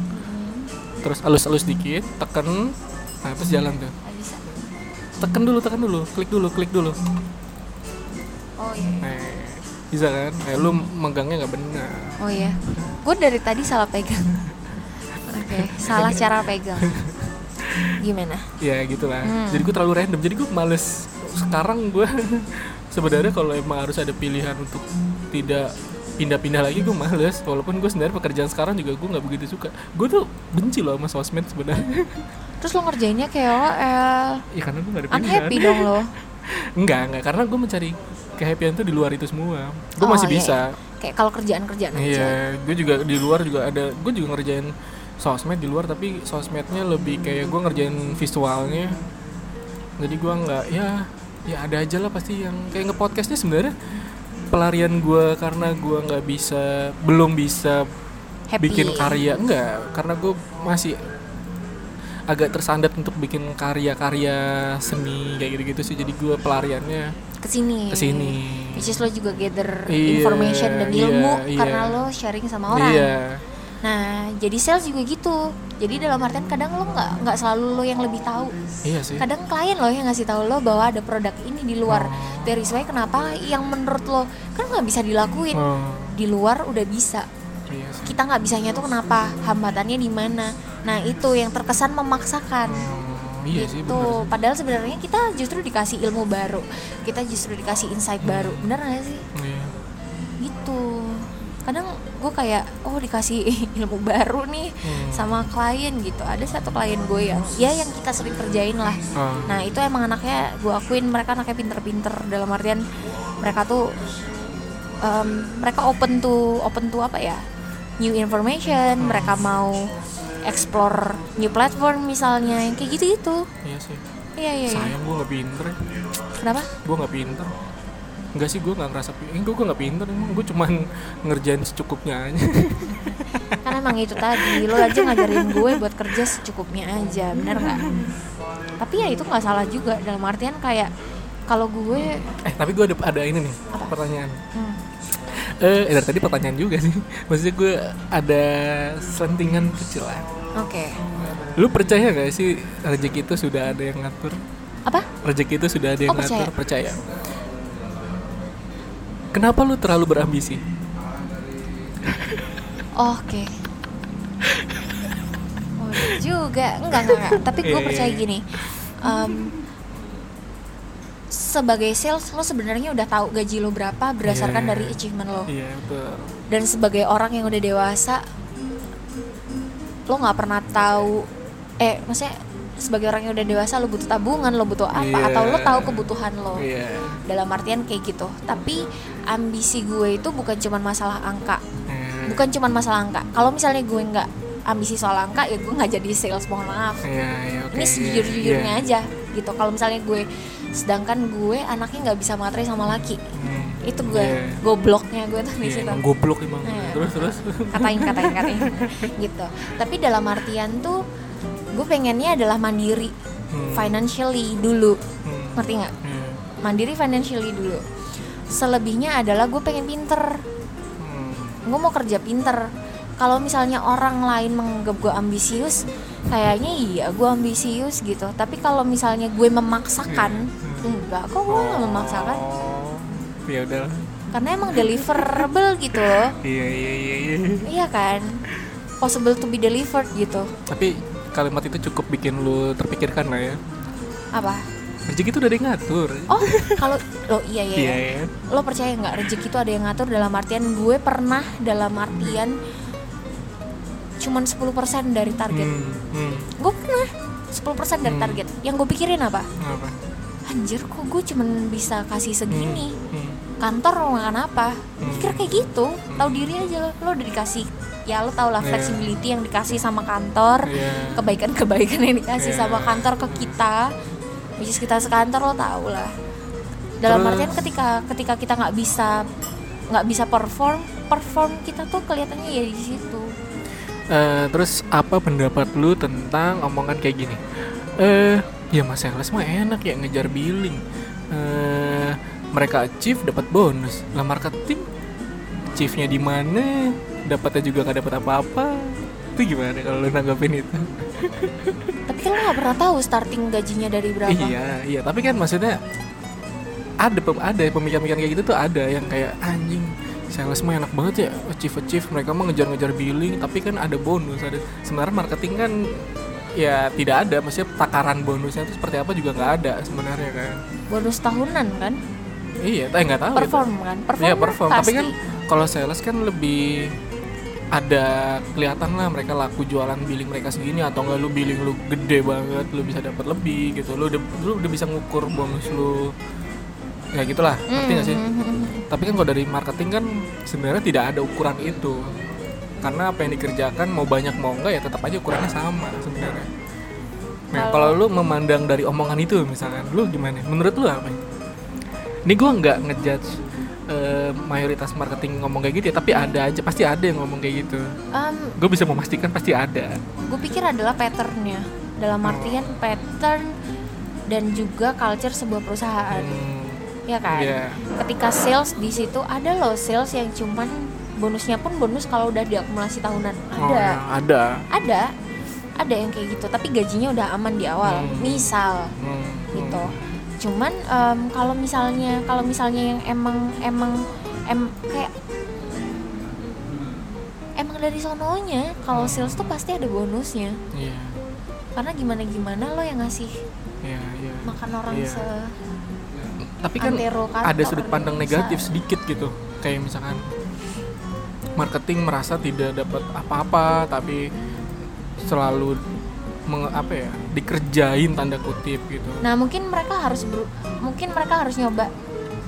terus alus-alus dikit tekan nah terus jalan tuh. Tekan dulu tekan dulu klik dulu klik dulu. Oh iya eh bisa kan? Eh lu megangnya nggak benar oh iya. Gue dari tadi salah pegang. Oke salah cara pegang. Gimana? Ya gitulah. Hmm. jadi gue terlalu random. Jadi gue males. Sekarang gue sebenarnya kalau emang harus ada pilihan untuk tidak pindah-pindah lagi gue males. Walaupun gue sebenarnya pekerjaan sekarang juga gue nggak begitu suka. Gue tuh benci loh sama sosmed sebenarnya. Terus lo ngerjainnya kayak OL ya karena gue gak ada pilihan. Unhappy dong lo. Enggak enggak karena gue mencari kehappyan tuh di luar itu semua. Gue Oh, masih iya, bisa. kayak kalau kerjaan kerjaan aja. Iya, gue juga di luar juga ada, gue juga ngerjain sosmed di luar tapi sosmednya lebih kayak gue ngerjain visualnya. Jadi gue nggak, ya, ya ada aja lah pasti yang kayak ngepodcastnya sebenarnya pelarian gue karena gue nggak bisa, belum bisa happy bikin karya enggak, karena gue masih agak tersandat untuk bikin karya-karya seni kayak gitu-gitu sih. Jadi gue pelariannya ke sini ke sini. which is lo juga gather Iya, information dan iya, ilmu iya. karena lo sharing sama orang Iya. Nah jadi sales juga gitu. Jadi dalam artian kadang lo nggak nggak selalu lo yang lebih tahu. Iya sih. kadang klien lo yang ngasih tahu lo bahwa ada produk ini di luar. Oh. dari why kenapa yang menurut lo kan nggak bisa dilakuin. Oh, di luar udah bisa. Iya sih. kita nggak bisanya tuh kenapa hambatannya di mana. Nah itu yang terkesan memaksakan. Oh, iya sih gitu. bener sih. padahal sebenarnya kita justru dikasih ilmu baru. Kita justru dikasih insight baru. Bener gak sih? Iya. Kadang gue kayak oh dikasih ilmu baru nih Hmm. sama klien gitu ada satu klien gue yang ya yang kita sering kerjain lah Ah, nah itu emang anaknya gue akuin mereka anaknya pinter-pinter dalam artian mereka tuh em, mereka open to open to apa ya new information mereka mau explore new platform misalnya yang kayak gitu gitu iya sih. iya iya, iya. Sayang gue nggak pinter. kenapa Gue nggak pinter. Enggak sih gue nggak ngerasa pinter. Gue nggak pinter. Emang gue cuman ngerjain secukupnya aja. kan emang itu tadi lo aja ngajarin gue buat kerja secukupnya aja bener nggak tapi ya itu nggak salah juga dalam artian kayak kalau gue eh tapi gue ada ada ini nih Apa? pertanyaan. hmm, Eh dari tadi pertanyaan juga sih. Maksudnya gue ada selentingan kecil lah. oke Lu percaya gak sih rezeki itu sudah ada yang ngatur? apa Rezeki itu sudah ada yang Oh, percaya. ngatur? Percaya. Kenapa lu terlalu berambisi? oke oh iya juga enggak enggak, enggak. tapi gue Iya, iya, percaya gini em, sebagai sales lo sebenarnya udah tahu gaji lo berapa berdasarkan Iya. dari achievement lo Iya betul. dan sebagai orang yang udah dewasa lo nggak pernah tahu eh maksudnya sebagai orang yang udah dewasa lo butuh tabungan lo butuh apa Iya. atau lo tahu kebutuhan lo Iya. dalam artian kayak gitu tapi ambisi gue itu bukan cuman masalah angka Eh, bukan cuman masalah angka kalau misalnya gue nggak ambisi soal angka ya gue nggak jadi sales mohon maaf Iya, iya, oke. ini iya, sejujur-jujurnya iya. aja gitu kalau misalnya gue sedangkan gue anaknya nggak bisa materi sama laki Hmm, itu gue iya. gobloknya gue tuh di Iya, situ goblok emang. Iya. Terus terus. katain katain katain gitu tapi dalam artian tuh gue pengennya adalah mandiri Hmm. financially dulu. Hmm, ngerti nggak? Iya. mandiri financially dulu. Selebihnya adalah gue pengen pinter. Hmm, gue mau kerja pinter. Kalau misalnya orang lain menganggap gue ambisius kayaknya iya gue ambisius gitu. Tapi kalau misalnya gue memaksakan enggak kok gue nggak memaksakan. Oh, ya udah. karena emang deliverable gitu loh. Iya iya iya iya. iya kan? Possible to be delivered gitu. Tapi kalimat itu cukup bikin lu terpikirkan lah ya. apa Rezeki itu udah ada yang ngatur. oh kalau lo iya iya, Iya iya. ya. lo percaya nggak rezeki itu ada yang ngatur dalam artian gue pernah dalam artian cuman 10% dari target Hmm, hmm. gue pernah 10% dari Hmm. target yang gue pikirin apa Apa? anjir kok gue cuman bisa kasih segini Hmm. kantor mau makan apa Hmm. pikir kayak gitu tahu diri aja lo lo udah dikasih ya lo tau lah Iya. flexibility yang dikasih sama kantor Iya. kebaikan-kebaikan yang dikasih Iya. sama kantor ke kita which is kita sekantor lo tau lah dalam Terus- artian ketika ketika kita nggak bisa nggak bisa perform perform kita tuh kelihatannya ya di situ Eh, terus apa pendapat lu tentang omongan kayak gini? Eh, ya mas sales mah enak ya ngejar billing. Eh, mereka achieve dapat bonus. Lah marketing achieve-nya di mana? Dapatnya juga gak dapat apa-apa. Itu gimana kalau lu nanggapin itu? tapi kan lo nggak pernah tahu starting gajinya dari berapa. Iya, iya, tapi kan maksudnya ada ada pemikiran-pemikiran kayak gitu tuh ada yang kayak anjing sales mah enak banget ya achieve achieve mereka mah ngejar-ngejar billing tapi kan ada bonus ada sebenarnya marketing kan ya tidak ada. Maksudnya takaran bonusnya itu seperti apa juga nggak ada sebenarnya kan. Bonus tahunan kan? Iya tapi nggak tahu itu. perform kan? Perform, Iya perform, tapi kan kalau sales kan lebih ada kelihatan lah mereka laku jualan billing mereka segini atau enggak lu billing lu gede banget lu bisa dapat lebih gitu. Lu udah lu udah bisa ngukur bonus lu. Ya gitulah ngerti nggak sih? Mhm. tapi kan kalau dari marketing kan sebenarnya tidak ada ukuran itu. Karena apa yang dikerjakan mau banyak mau enggak ya tetap aja ukurannya sama sebenarnya. Nah kalau lu memandang dari omongan itu misalkan lu gimana? Menurut lu apa? Ini gua nggak ngejudge eh, mayoritas marketing ngomong kayak gitu ya tapi ada aja pasti ada yang ngomong kayak gitu. Em, gue bisa memastikan pasti ada. gue pikir adalah patternnya. Dalam artian pattern dan juga culture sebuah perusahaan. Hmm, ya kan? Iya. ketika sales di situ ada loh sales yang cuman bonusnya pun bonus kalau udah diakumulasi tahunan. Oh, ada. ya, ada. Ada. Ada yang kayak gitu tapi gajinya udah aman di awal. Hmm. misal. Hmm, gitu cuman em, kalau misalnya kalau misalnya yang emang emang em kayak emang dari sononya kalau sales tuh pasti ada bonusnya. Iya. Karena gimana gimana lo yang ngasih iya iya. makan orang Iya. se tapi kan kantor ada sudut pandang bisa. negatif sedikit gitu. Kayak misalkan marketing merasa tidak dapat apa-apa tapi selalu menge- apa ya dikerjain tanda kutip gitu. Nah mungkin mereka harus beru- mungkin mereka harus nyoba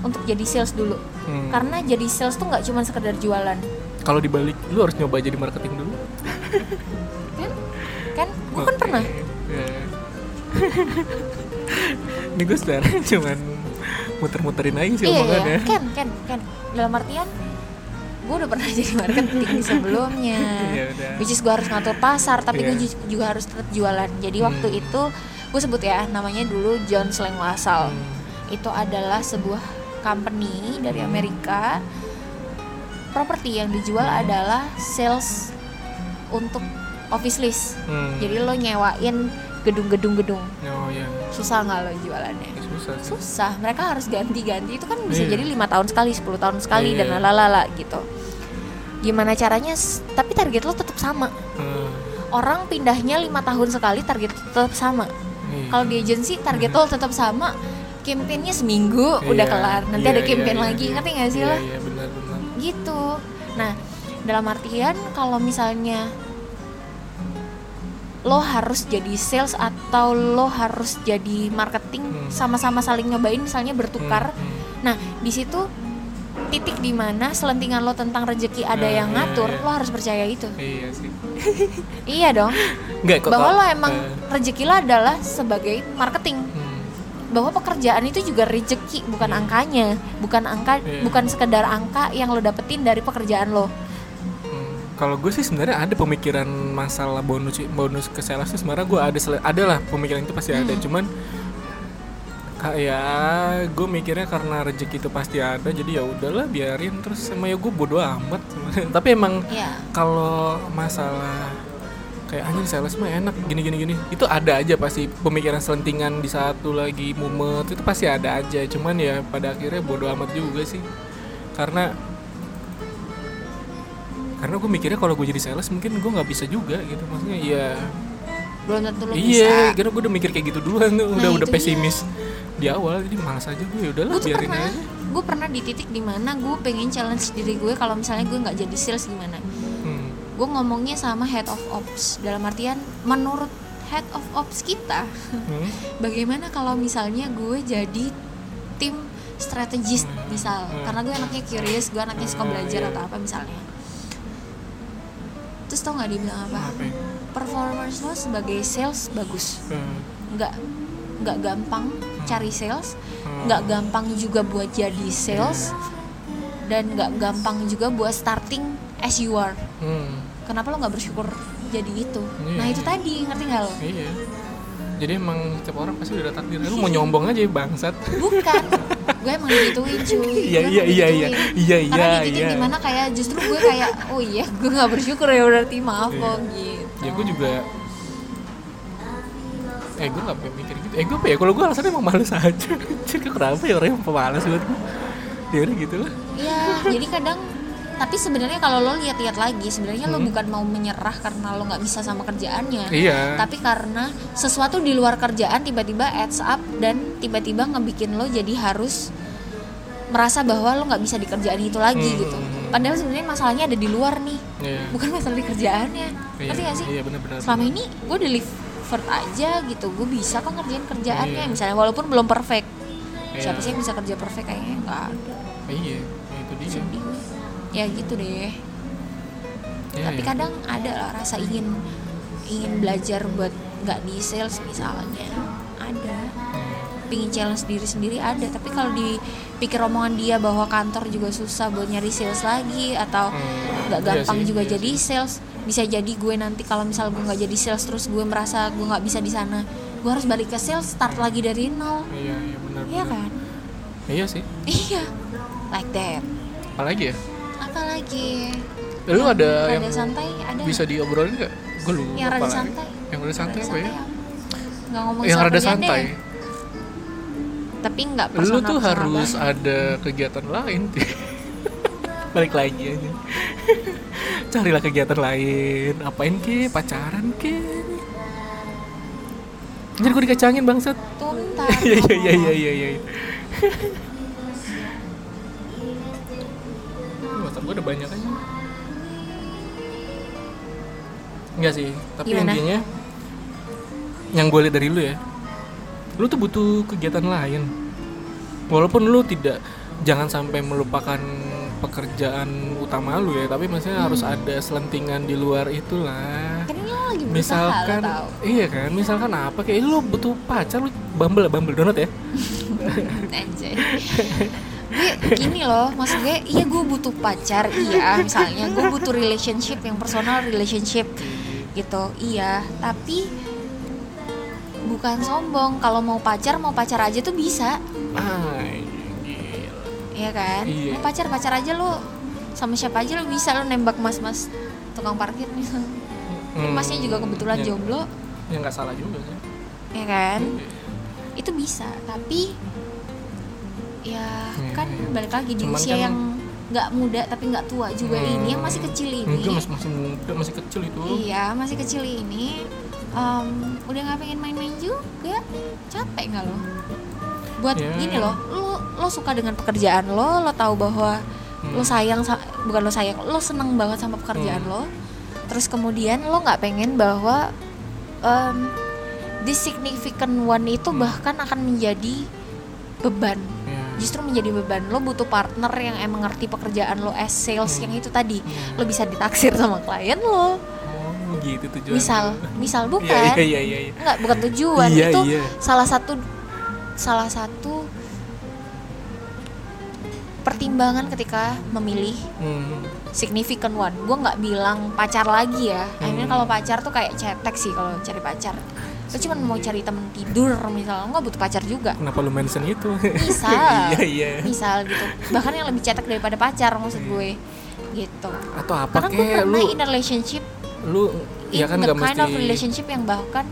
untuk jadi sales dulu. Hmm. karena jadi sales tuh nggak cuma sekedar jualan. Kalau dibalik lu harus nyoba jadi marketing dulu. Kan? Kan? Gue kan Oke. pernah. Ya. ini gue sekarang cuman muter-muterin aja sih iya iya omongannya. Kan kan kan dalam artian gue udah pernah jadi marketing sebelumnya Iya, udah. which is gue harus ngatur pasar tapi gue Iya. juga harus tetap jualan jadi waktu Hmm. itu gue sebut ya namanya dulu John Slang Lasal Hmm. itu adalah sebuah company dari Amerika properti yang dijual adalah sales untuk office list Hmm. jadi lo nyewain gedung-gedung gedung oh ya susah nggak lo jualannya susah sih susah mereka harus ganti-ganti itu kan bisa Iya. jadi lima tahun sekali 10 tahun sekali Iya. dan lalala gitu gimana caranya tapi target lo tetap sama Hmm. orang pindahnya lima tahun sekali target tetap sama Iya. kalau di agensi target lo tetap sama campaignnya seminggu udah Iya, kelar nanti iya, ada iya, campaign iya, lagi iya. ngerti gak sih iya, lo iya benar benar gitu nah dalam artian kalau misalnya lo harus jadi sales atau lo harus jadi marketing Hmm. sama-sama saling nyobain misalnya bertukar Hmm, hmm. nah di situ titik di mana selentingan lo tentang rezeki ada Nah, yang iya, ngatur iya. lo harus percaya itu iya sih iya dong Enggak kok bahwa lo emang eh, rezeki lo adalah sebagai marketing hmm. bahwa pekerjaan itu juga rezeki bukan Iya. angkanya bukan angka Iya. bukan sekedar angka yang lo dapetin dari pekerjaan lo Hmm, Kalau gue sih sebenarnya ada pemikiran masalah bonus bonus ke sales sebenarnya gue ada ada lah pemikiran itu pasti ada Hmm. cuman kayak gue mikirnya karena rezeki itu pasti ada jadi ya udahlah biarin. Terus sama ya gue bodo amat tapi emang ya kalau masalah kayak anjing sales mah enak gini gini gini. Itu ada aja pasti pemikiran selentingan di satu lagi mumet itu pasti ada aja. Cuman ya pada akhirnya bodo amat juga sih. Karena karena gue mikirnya kalau gue jadi sales mungkin gue nggak bisa juga gitu. Maksudnya ya belum tentu lo iya bisa. karena gue udah mikir kayak gitu duluan tuh. Udah Nah, udah itu pesimis di awal jadi malas aja gue ya udahlah biarin pernah aja gue pernah di titik di mana gue pengen challenge diri gue kalau misalnya gue nggak jadi sales gimana hmm. gue ngomongnya sama head of ops dalam artian menurut head of ops kita Hmm. bagaimana kalau misalnya gue jadi tim strategis Hmm. misal Hmm. karena gue anaknya curious gue anaknya suka Hmm, belajar iya. atau apa misalnya terus tau nggak dia bilang apa ya? performance lo sebagai sales bagus Hmm. nggak nggak gampang cari sales Hmm. nggak gampang juga buat jadi sales dan nggak gampang juga buat starting as you are Hmm. kenapa lo nggak bersyukur jadi itu Iya. nah itu tadi ngerti nggak lo Iya. Jadi emang setiap orang pasti udah takdir. Lu mau nyombong aja ya bangsat. bukan gue emang digituin cuy Iya, iya, iya, iya. digituin. Iya, karena iya, di titik iya. di mana kayak justru gue kayak oh iya gue nggak bersyukur ya berarti maaf Iya. kok gitu Ya gue juga Eh gue gak pengen mikir gitu. Eh gue apa ya? Kalau gue alasannya emang males aja. Cek kenapa ya orang yang pemalas buat gue Ya udah gitu lah. Iya, jadi kadang tapi sebenarnya kalau lo lihat-lihat lagi sebenarnya lo Hmm. bukan mau menyerah karena lo nggak bisa sama kerjaannya. Iya. Tapi karena sesuatu di luar kerjaan tiba-tiba adds up dan tiba-tiba ngebikin lo jadi harus merasa bahwa lo nggak bisa di kerjaan itu lagi Hmm. gitu. Padahal sebenarnya masalahnya ada di luar nih. Iya. Bukan masalah di kerjaannya. Iya, ngerti gak sih? Iya benar-benar. Selama ini gue delivered aja gitu. Gue bisa kok ngerjain kerjaannya. Iya. misalnya walaupun belum perfect. Iya. siapa sih yang bisa kerja perfect? Kayaknya nggak ada iya itu dia. Sedih ya gitu deh. Iya, tapi iya. kadang ada lah rasa ingin ingin belajar buat nggak di sales misalnya. Ada. Hmm. pingin challenge diri sendiri ada. Tapi kalau dipikir omongan dia bahwa kantor juga susah buat nyari sales lagi atau Hmm, nggak iya gampang sih, juga iya jadi sales bisa jadi gue nanti kalau misal gue nggak jadi sales terus gue merasa gue nggak bisa di sana gue harus balik ke sales start lagi dari nol. Iya iya benar iya kan? Iya sih. Iya. Like that. Apalagi ya? Apalagi? Lu ada yang santai? Ada. bisa diobrolin nggak? Gue lupa yang rada santai? Yang rada santai apa ya? Nggak ngomong yang rada santai. deh. tapi nggak lu tuh harus ada kegiatan lain balik lagi aja. Carilah kegiatan lain. Apain ke pacaran ke jadi gue dikacangin bangsat. Tuntas. Iya iya iya iya iya iya. WhatsApp gue udah banyak aja. Enggak sih, tapi Gimana? intinya yang gue lihat dari lu ya, lu tuh butuh kegiatan lain. Walaupun lu tidak jangan sampai melupakan pekerjaan utama lu ya, tapi maksudnya harus ada selentingan di luar itulah. kan ini lo lagi berusaha Misalkan, lo iya kan, misalkan apa kayak lu butuh pacar lu bumble bumble donat ya? Anjay. gue gini loh maksud gue iya gue butuh pacar iya misalnya gue butuh relationship yang personal relationship gitu iya tapi bukan sombong kalau mau pacar mau pacar aja tuh bisa gila. Iya kan Iya. mau pacar pacar aja lo sama siapa aja lo bisa lo nembak mas mas tukang parkir misalnya Hmm, masnya juga kebetulan ya, jomblo Ya nggak salah juga sih. ya kan Iya. itu bisa tapi ya Iya, kan iya. balik lagi di Cuman usia kan- yang nggak muda tapi nggak tua juga Hmm. ini yang masih kecil ini Mungkin masih masih muda, masih kecil itu. iya masih kecil ini em, udah nggak pengen main-main juga capek nggak lo buat Ya. gini loh lo lo suka dengan pekerjaan lo lo tahu bahwa Hmm. lo sayang sa- bukan lo sayang lo seneng banget sama pekerjaan Hmm. lo terus kemudian lo nggak pengen bahwa em, the significant one itu Hmm. bahkan akan menjadi beban Ya. justru menjadi beban lo butuh partner yang emang ngerti pekerjaan lo as sales Hmm. yang itu tadi Hmm. lo bisa ditaksir sama klien lo Oh, gitu tujuan. misal misal Iya, bukan Iya, iya, iya. iya. nggak bukan tujuan Iya, itu iya. salah satu salah satu pertimbangan ketika memilih Hmm. significant one gue nggak bilang pacar lagi ya I mean Hmm. kalau pacar tuh kayak cetek sih kalau cari pacar lo cuma mau cari temen tidur misalnya nggak butuh pacar juga Kenapa lu mention itu? Misal. iya, iya. misal gitu bahkan yang lebih cetek daripada pacar maksud gue gitu Atau apa karena gue pernah lu in a relationship lu ya kan the nggak kind mesti of relationship yang bahkan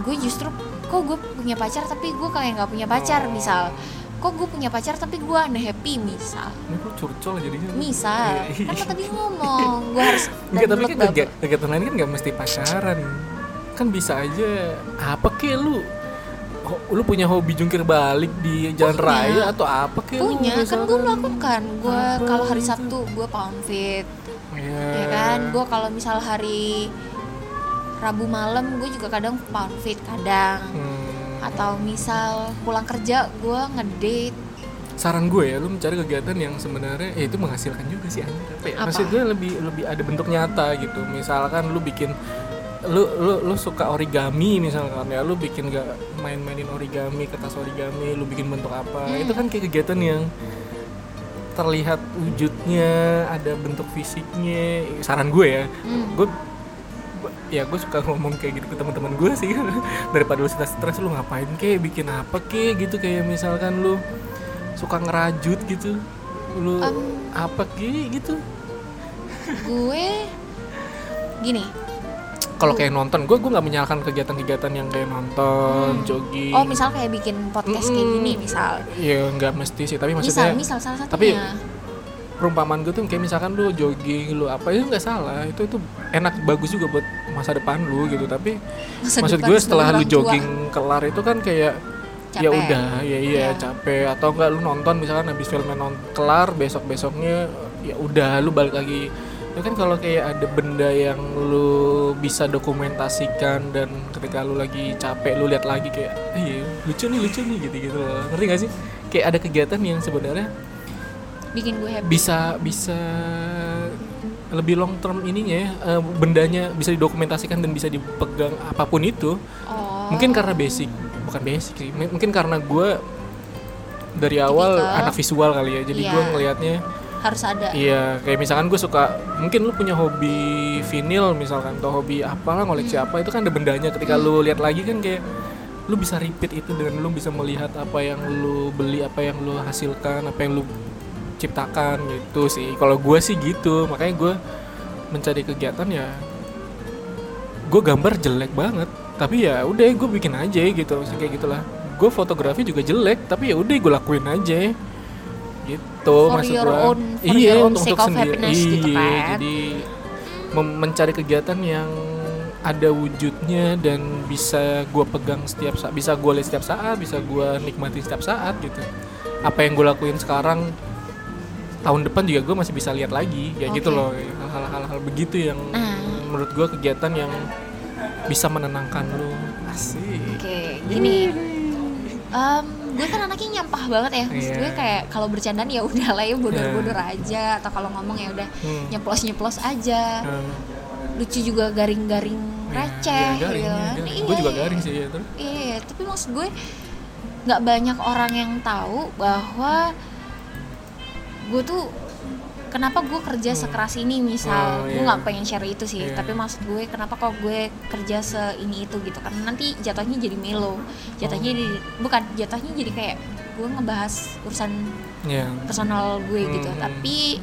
gue justru kok gue punya pacar tapi gue kayak nggak punya pacar Oh. misal kok gue punya pacar tapi gue unhappy misal Ini lu curcol jadinya. misal Iya, kan iya. lo tadi ngomong gue harus Enggak, tapi kan kegiatan lain kan nggak mesti pacaran. Kan bisa aja apa kek lu lu punya hobi jungkir balik di jalan Punya. raya atau apa lu punya kan gue melakukan gue kalau hari? Sabtu gue pound fit Iya. ya kan gue kalau misal hari Rabu malam gue juga kadang pound fit kadang Hmm. atau misal pulang kerja gue ngedate saran gue ya lu mencari kegiatan yang sebenarnya ya itu menghasilkan juga sih apa ya Apa? maksud gue lebih lebih ada bentuk nyata gitu misalkan lu bikin lu lu lu suka origami misalkan ya lu bikin gak main-mainin origami kertas origami lu bikin bentuk apa Hmm. itu kan kayak kegiatan yang terlihat wujudnya ada bentuk fisiknya saran gue ya Hmm. gue- ya gue suka ngomong kayak gitu ke teman-teman gue sih. Daripada lu stres stres lu ngapain kek? Bikin apa kek? Gitu kayak misalkan lu suka ngerajut gitu. Lu Em. apa kek? Gitu. Gue gini. Kalau kayak nonton gue gue nggak menyalahkan kegiatan-kegiatan yang kayak nonton Hmm. jogging. Oh misal kayak bikin podcast kayak Mm-mm. gini misal. Ya nggak mesti sih tapi misal maksudnya misal salah tapi- satunya. perumpamaan gue tuh kayak misalkan lu jogging lu apa itu nggak salah. Itu itu enak bagus juga buat masa depan lu gitu tapi Masa maksud gue setelah lu orang tua. jogging kelar itu kan kayak ya Capek. udah ya iya Iya. capek atau enggak lu nonton misalkan habis filmnya non kelar besok besoknya ya udah lu balik lagi itu kan kalau kayak ada benda yang lu bisa dokumentasikan dan ketika lu lagi capek lu lihat lagi kayak iya lucu nih lucu nih gitu gitu loh ngerti gak sih kayak ada kegiatan yang sebenarnya bikin gue happy bisa bisa lebih long term ininya ya eh, bendanya bisa didokumentasikan dan bisa dipegang apa pun itu oh mungkin karena basic bukan basic sih mungkin karena gue dari awal Tipikal. anak visual kali ya jadi Iya. gue ngelihatnya harus ada iya kayak misalkan gue suka mungkin lu punya hobi vinil misalkan atau hobi apalah ngoleksi Hmm. apa itu kan ada bendanya ketika lu lihat lagi kan kayak lu bisa repeat itu dan lu bisa melihat apa yang lu beli apa yang lu hasilkan apa yang lu ciptakan gitu sih. Kalau gue sih gitu makanya gue mencari kegiatan ya gue gambar jelek banget. Tapi ya udah gue bikin aja gitu Maksudnya kayak gitulah. Gue fotografi juga jelek tapi ya udah gue lakuin aja gitu For maksud your own sake of happiness gitu iya kan. jadi mencari kegiatan yang ada wujudnya dan bisa gue pegang setiap saat bisa gue lihat setiap saat bisa gue nikmati setiap saat gitu. Apa yang gue lakuin sekarang tahun depan juga gue masih bisa lihat lagi ya gitu Oke. loh hal-hal hal begitu yang Nah. menurut gue kegiatan yang bisa menenangkan lu asik oke gini Em, gue kan anaknya nyampah banget ya maksud Iya. gue kayak kalau bercandaan ya udah lah ya bodor-bodor aja atau kalau ngomong ya udah Hmm. nyeplos-nyeplos aja Hmm. lucu juga garing-garing Ya, receh ya, garing, gitu ya, kan garing. Iya, gue juga iya. garing sih ya terus Iya, tapi maksud gue nggak banyak orang yang tahu bahwa gue tuh kenapa gue kerja sekeras ini misal Oh, gue iya. nggak pengen share itu sih Iya. tapi maksud gue kenapa kok gue kerja se ini itu gitu karena nanti jatuhnya jadi melo jatuhnya Oh. jadi bukan jatuhnya jadi kayak gue ngebahas urusan ya personal gue gitu Hmm. tapi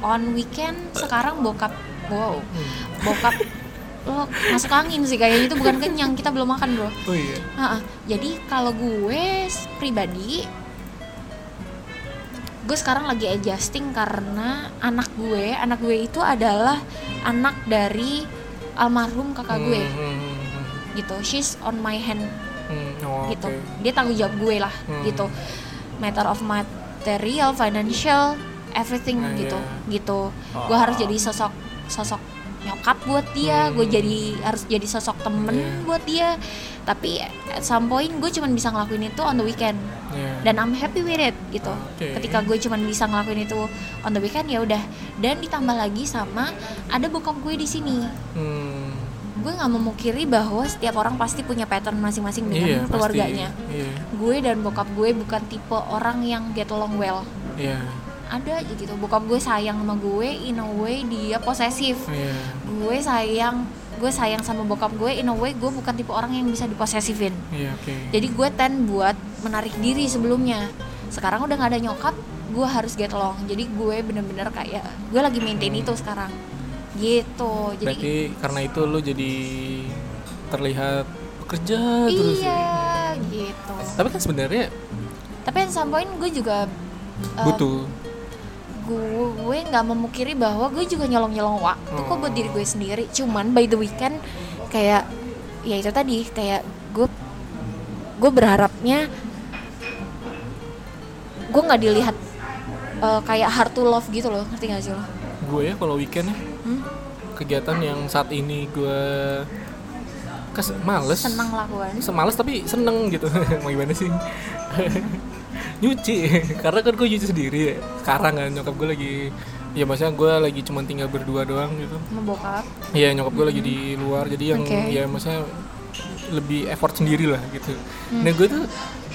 on weekend sekarang bokap wow Hmm. bokap lo masuk angin sih kayaknya itu bukan kenyang kita belum makan bro oh iya Ha-ha. Jadi kalau gue pribadi gue sekarang lagi adjusting karena anak gue, anak gue itu adalah anak dari almarhum kakak gue Hmm, hmm, hmm, hmm. gitu. She's on my hand Hmm, oh, gitu. Dia tanggung jawab gue lah Hmm. gitu. Matter of material, financial, everything Ah, gitu. iya. Gitu. Gue harus jadi sosok sosok nyokap buat dia, gue Hmm. jadi harus jadi sosok temen Iya. buat dia. Tapi at some point gue cuma bisa ngelakuin itu on the weekend Iya. dan I'm happy with it gitu. Oke. Ketika gue cuma bisa ngelakuin itu on the weekend ya udah. Dan ditambah lagi sama ada bokap gue di sini. Hmm, Gue nggak memungkiri bahwa setiap orang pasti punya pattern masing-masing dengan pasti. keluarganya. Iya, Gue dan bokap gue bukan tipe orang yang get along well. iya, Ada aja gitu. Bokap gue sayang sama gue in a way dia posesif. iya. Gue sayang gue sayang sama bokap gue in a way gue bukan tipe orang yang bisa diposesifin. Iya, oke. Jadi gue tend buat menarik diri sebelumnya. Sekarang udah nggak ada nyokap, gue harus get along. Jadi gue bener-bener kayak gue lagi maintain itu sekarang. Gitu. Jadi Berarti karena itu lu jadi terlihat bekerja terus. ya? iya gitu. Tapi kan sebenarnya Tapi some point gue juga um, butuh. Gue nggak memukiri bahwa gue juga nyolong-nyolong waktu kok buat diri gue sendiri. Cuman by the weekend kayak ya itu tadi kayak gue gue berharapnya gue nggak dilihat uh, kayak hard to love gitu loh ngerti gak sih lo? Gue ya kalau weekend ya Hmm? kegiatan yang saat ini gue kes males Senang lakukan. semales tapi seneng gitu mau gimana sih nyuci karena kan gue nyuci sendiri ya sekarang kan nyokap gue lagi ya maksudnya gue lagi cuma tinggal berdua doang gitu Membokap. Iya nyokap gue lagi di luar jadi yang Oke. ya maksudnya lebih effort sendiri lah gitu. Hmm. Nah gue tuh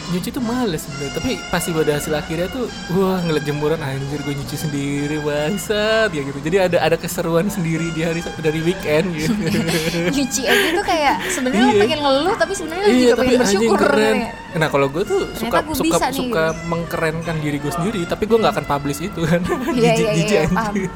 nyuci tuh males sebenarnya tapi pasti pada hasil akhirnya tuh wah ngeliat jemuran anjir gue nyuci sendiri bangsat ya gitu. Jadi ada ada keseruan sendiri di hari dari weekend gitu. Nyuci aja tuh kayak sebenarnya lo Iya. pengen ngeluh tapi sebenarnya iya juga tapi pengen bersyukur keren. kayak. Nah kalau gue tuh Ternyata suka gue suka nih, suka mengkerenkan diri gue sendiri tapi gue nggak akan publish itu kan. Iya iya iya anjir.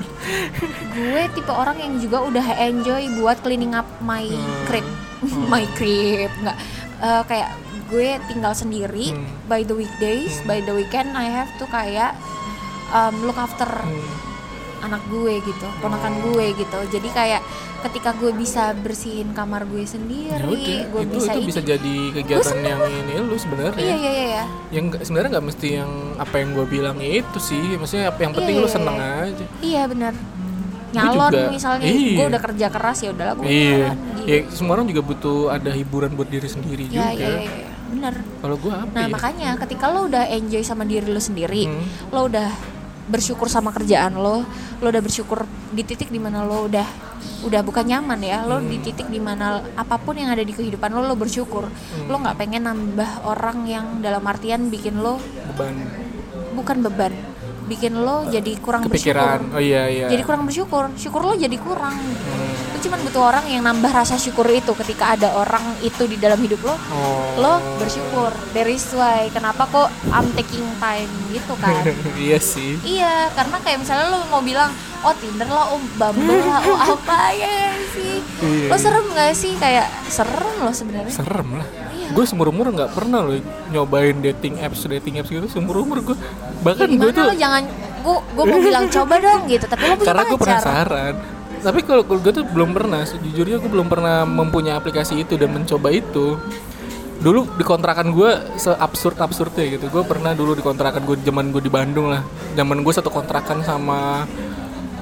gue tipe orang yang juga udah enjoy buat cleaning up my Hmm. crib, my crib nggak Eh, kayak gue tinggal sendiri Hmm. by the weekdays, Hmm. by the weekend I have to kayak um, look after Hmm. anak gue gitu ponakan Oh. gue gitu jadi kayak ketika gue bisa bersihin kamar gue sendiri Ya gue itu bisa itu ini bisa jadi kegiatan yang ini lu sebenarnya. iya iya iya iya. Yang sebenarnya nggak mesti yang apa yang gue bilang itu sih. Maksudnya apa yang penting Iya, lu seneng iya. aja. iya benar nyalon juga. misalnya Iya. gue udah kerja keras ya udahlah gue Iya. nyalon gitu. Ya, semua orang juga butuh ada hiburan buat diri sendiri ya, juga. iya, iya, iya. Benar Kalau gue apa nah ya? makanya ketika lo udah enjoy sama diri lo sendiri Hmm. lo udah bersyukur sama kerjaan lo lo udah bersyukur di titik di mana lo udah udah bukan nyaman ya lo di Hmm. titik di mana apa pun yang ada di kehidupan lo lo bersyukur Hmm. lo nggak pengen nambah orang yang dalam artian bikin lo beban bukan beban bikin lo jadi kurang kepikiran. bersyukur Oh iya iya. jadi kurang bersyukur syukur lo jadi kurang Hmm. Lo cuman butuh orang yang nambah rasa syukur itu ketika ada orang itu di dalam hidup lo Oh. lo bersyukur there is why kenapa kok I'm taking time gitu kan iya sih. iya karena kayak misalnya lo mau bilang oh Tinder lah oh Bumble lah oh apa ya sih Iya, lo serem gak sih kayak serem lo sebenarnya Serem lah. Iya. Gue seumur umur nggak pernah loh nyobain dating apps dating apps gitu seumur umur gue. ya Bahkan gue gimana tuh lo jangan gue gue mau bilang coba dong gitu tapi lo punya karena gue penasaran. Tapi kalau gue tuh belum pernah, sejujurnya gue belum pernah mempunyai aplikasi itu dan mencoba itu. Dulu di kontrakan gue seabsurd absurdnya gitu. Gue pernah dulu di kontrakan gue zaman gue di Bandung lah. Zaman gue satu kontrakan sama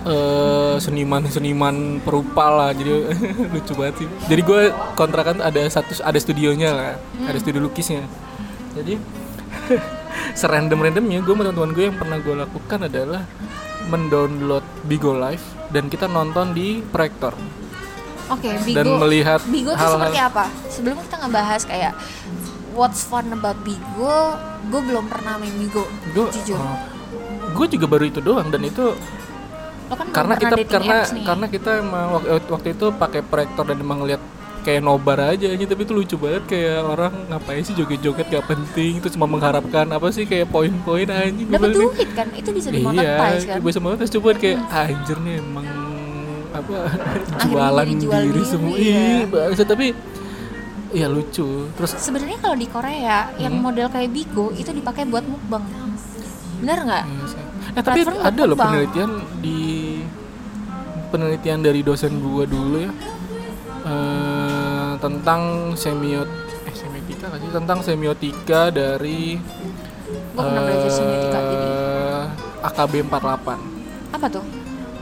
eh, seniman-seniman perupa lah. Jadi lucu banget sih. Jadi gue kontrakan ada satu ada studionya lah, ada studio lukisnya. Jadi serandom randomnya gue sama teman-teman gue yang pernah gue lakukan adalah mendownload Bigo Live dan kita nonton di proyektor. Oke Bigo dan melihat Bigo hal-hal seperti apa? Sebelum kita ngebahas kayak what's fun about Bigo gue belum pernah main Bigo gue jujur. gue juga baru itu doang dan itu lo kan karena kita karena karena kita emang waktu, waktu itu pakai proyektor dan emang ngeliat kayak nobar aja aja tapi itu lucu banget kayak orang ngapain sih joget-joget gak penting itu cuma mengharapkan apa sih kayak poin-poin anjing Gua dapat duit kan? Itu bisa iya dimonetize kan bisa banget coba kayak anjir nih emang apa jualan jadi jual diri, diri, semua. iya. iya bangsa tapi ya lucu. Terus sebenarnya kalau di Korea yang Hmm. model kayak Bigo itu dipakai buat mukbang. Benar nggak? Iya. Eh tapi Platform ada loh penelitian di penelitian dari dosen gua dulu ya. Eh, tentang semiot eh semiotika kan sih tentang semiotika dari Gua pernah belajar semiotika, jadi. eh, AKB 48 apa tuh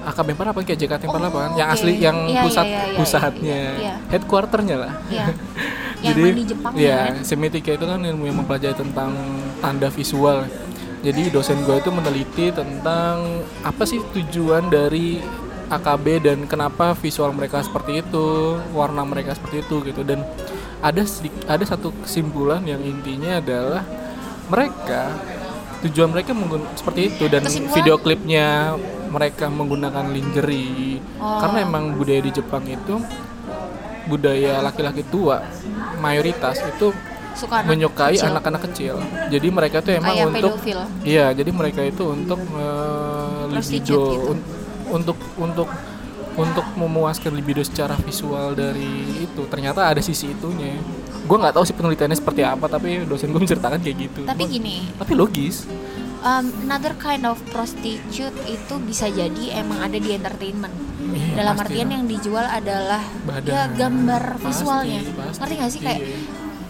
AKB 48 kayak JKT 48 Oh, yang oke. asli yang Iya, pusat iya, iya, iya, pusatnya iya, iya. headquarternya lah ya yang Jadi, emang di Jepang ya, ya kan? semiotika itu kan ilmu yang mempelajari tentang tanda visual. Jadi dosen gue itu meneliti tentang apa sih tujuan dari AKB dan kenapa visual mereka seperti itu, warna mereka seperti itu gitu. Dan ada ada satu kesimpulan yang intinya adalah mereka tujuan mereka seperti itu dan Kesimpulan? video klipnya mereka menggunakan lingerie Oh. karena emang budaya di Jepang itu budaya laki-laki tua mayoritas itu suka anak menyukai kecil. anak-anak kecil. Jadi mereka tuh emang kayak untuk pedofil iya, jadi mereka itu untuk eh, Prostitute libido gitu. Un- untuk untuk untuk memuaskan libido secara visual dari itu. Ternyata ada sisi itunya. Gue nggak tahu sih penelitiannya seperti apa, tapi dosen gue menceritakan kayak gitu. tapi Gua- gini tapi logis. um, another kind of prostitute itu bisa jadi emang ada di entertainment Iya, dalam pasti artian lah. yang dijual adalah Badan. ya gambar Pasti, visualnya pasti. ngerti gak sih kayak Iya.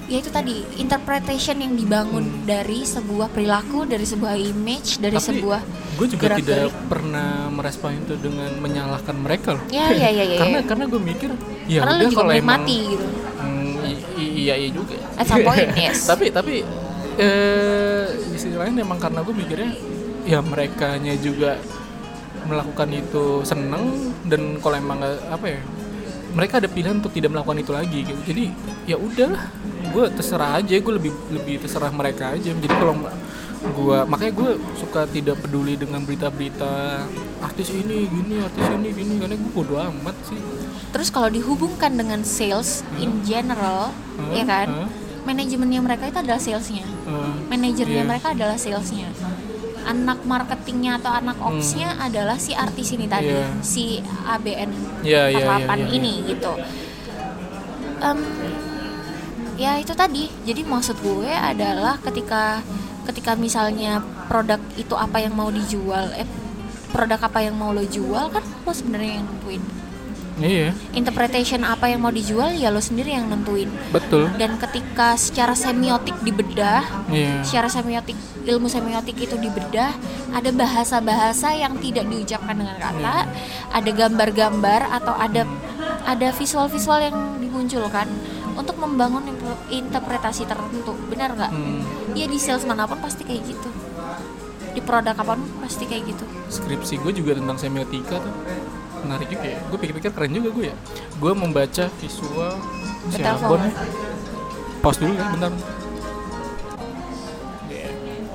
Ya itu tadi interpretation yang dibangun dari sebuah perilaku dari sebuah image dari Tapi sebuah gue juga gerak-gerik. tidak pernah merespon itu dengan menyalahkan mereka loh. ya ya ya ya, karena ya. karena gue mikir ya karena udah kalau emang menikmati gitu Hmm, i- iya iya juga. At some point, yes. tapi tapi eh di sisi lain emang karena gue mikirnya ya mereka juga melakukan itu seneng dan kalau emang nggak apa ya mereka ada pilihan untuk tidak melakukan itu lagi gitu. Jadi ya udahlah, gue terserah aja, gue lebih lebih terserah mereka aja. Jadi kalau gue makanya gue suka tidak peduli dengan berita-berita artis ini gini, artis ini gini karena gue bodo amat sih. terus kalau dihubungkan dengan sales in general Hmm, ya kan hmm. manajemennya mereka itu adalah salesnya Eh, manajernya Iya. mereka adalah salesnya anak marketingnya atau anak opsnya adalah si artis ini tadi Hmm. Iya. si ABN Iya, iya, iya, 48 iya, iya. ini gitu Em, ya itu tadi jadi maksud gue adalah ketika ketika misalnya produk itu apa yang mau dijual eh produk apa yang mau lo jual kan lo sebenarnya yang nentuin iya. Interpretation apa yang mau dijual ya lo sendiri yang nentuin. Betul. Dan ketika secara semiotik dibedah iya. secara semiotik ilmu semiotik itu dibedah ada bahasa-bahasa yang tidak diucapkan dengan kata ada gambar-gambar atau ada ada visual-visual yang dimunculkan untuk membangun interpretasi tertentu. Benar nggak? Hmm, ya di sales mana pun pasti kayak gitu. Di produk apa pun pasti kayak gitu. Skripsi gue juga tentang semiotika tuh menarik juga ya. Gue pikir-pikir keren juga gue ya. Gue membaca visual. Cirebon pause dulu ya bentar. Iya.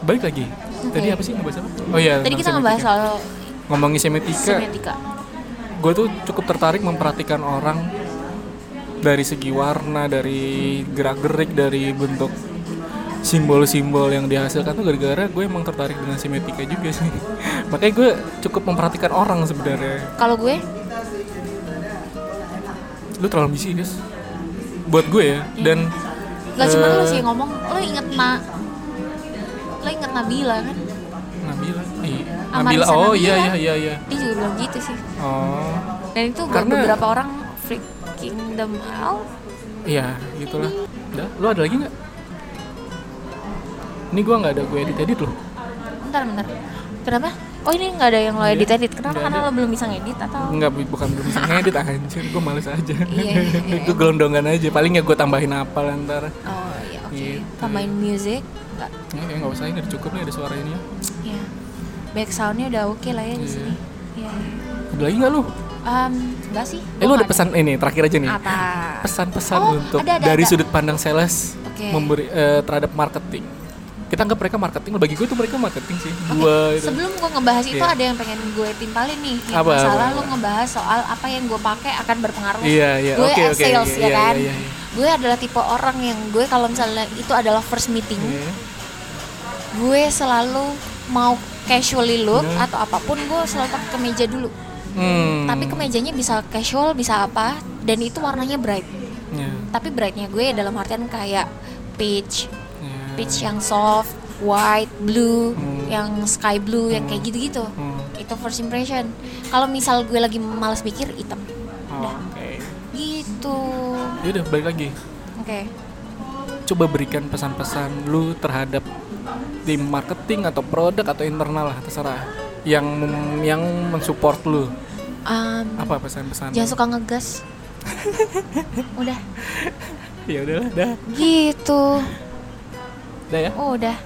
balik lagi. Tadi Oke. apa sih ngebahas apa? Oh iya tadi kita ngebahas soal ngomongin semiotika semiotika gue tuh cukup tertarik memperhatikan orang dari segi warna dari gerak gerik dari bentuk simbol-simbol yang dihasilkan tuh gara-gara gue emang tertarik dengan semiotika juga sih. Makanya gue cukup memperhatikan orang sebenarnya. Kalau gue? Lu terlalu ambisius. Guys buat gue ya dan nggak cuma eh, lo sih ngomong lo inget na lo inget Nabila kan? Nabila? Iya. Amarisa Nabila. Oh iya Nabila. iya iya iya. Dia juga bilang gitu sih. Oh. Dan itu buat Karena- beberapa orang freaking them out. Iya gitulah. Udah lu ada lagi nggak ini gue nggak ada gue edit edit loh. Bentar bentar. Kenapa? Oh ini nggak ada yang lo Iya, edit edit. Kenapa? Nggak karena ada. lo belum bisa ngedit atau? Enggak, bu- bukan belum bisa ngedit anjir, gue males aja. Iya, iya, iya. Gue gelondongan aja, paling ya gue tambahin apa ntar. Oh iya oke. Gitu. tambahin music nggak? Ya kayak gak usah, ini udah cukup nih ada suara ini. Ya back soundnya udah oke lah ya di Iya. sini. Iya, iya. Ada lagi gak lu? Em, enggak sih. Eh lu ada nggak pesan, ini terakhir aja nih. Apa? Pesan-pesan Oh, untuk ada, ada, dari ada. sudut pandang sales Oke. memberi eh, terhadap marketing Kita anggap mereka marketing, bagi gue tuh mereka marketing sih Oke, Gua itu sebelum gue ngebahas itu Iya. ada yang pengen gue timpalin nih Nih, Apa, masalah apa, lu apa? ngebahas soal apa yang gue pakai akan berpengaruh Iya, iya, gue oke, as oke, sales iya, ya iya, kan iya, iya. gue adalah tipe orang yang gue kalau misalnya itu adalah first meeting Iya. gue selalu mau casually look Iya. atau apa pun gue selalu pakai kemeja dulu Hmm. tapi kemejanya bisa casual bisa apa dan itu warnanya bright Iya, tapi brightnya gue dalam artian kayak peach. Peach yang soft white blue Hmm. yang sky blue yang kayak gitu-gitu. Hmm. itu first impression. Kalau misal gue lagi malas mikir hitam. Oh, Oke. Gitu. Yaudah, balik lagi. Oke. Coba berikan pesan-pesan lu terhadap tim marketing atau produk atau internal lah terserah. Yang yang mensupport lu. Em, apa pesan-pesan jangan suka ngegas. Udah. Ya udahlah dah. Gitu dah ya? Oh udah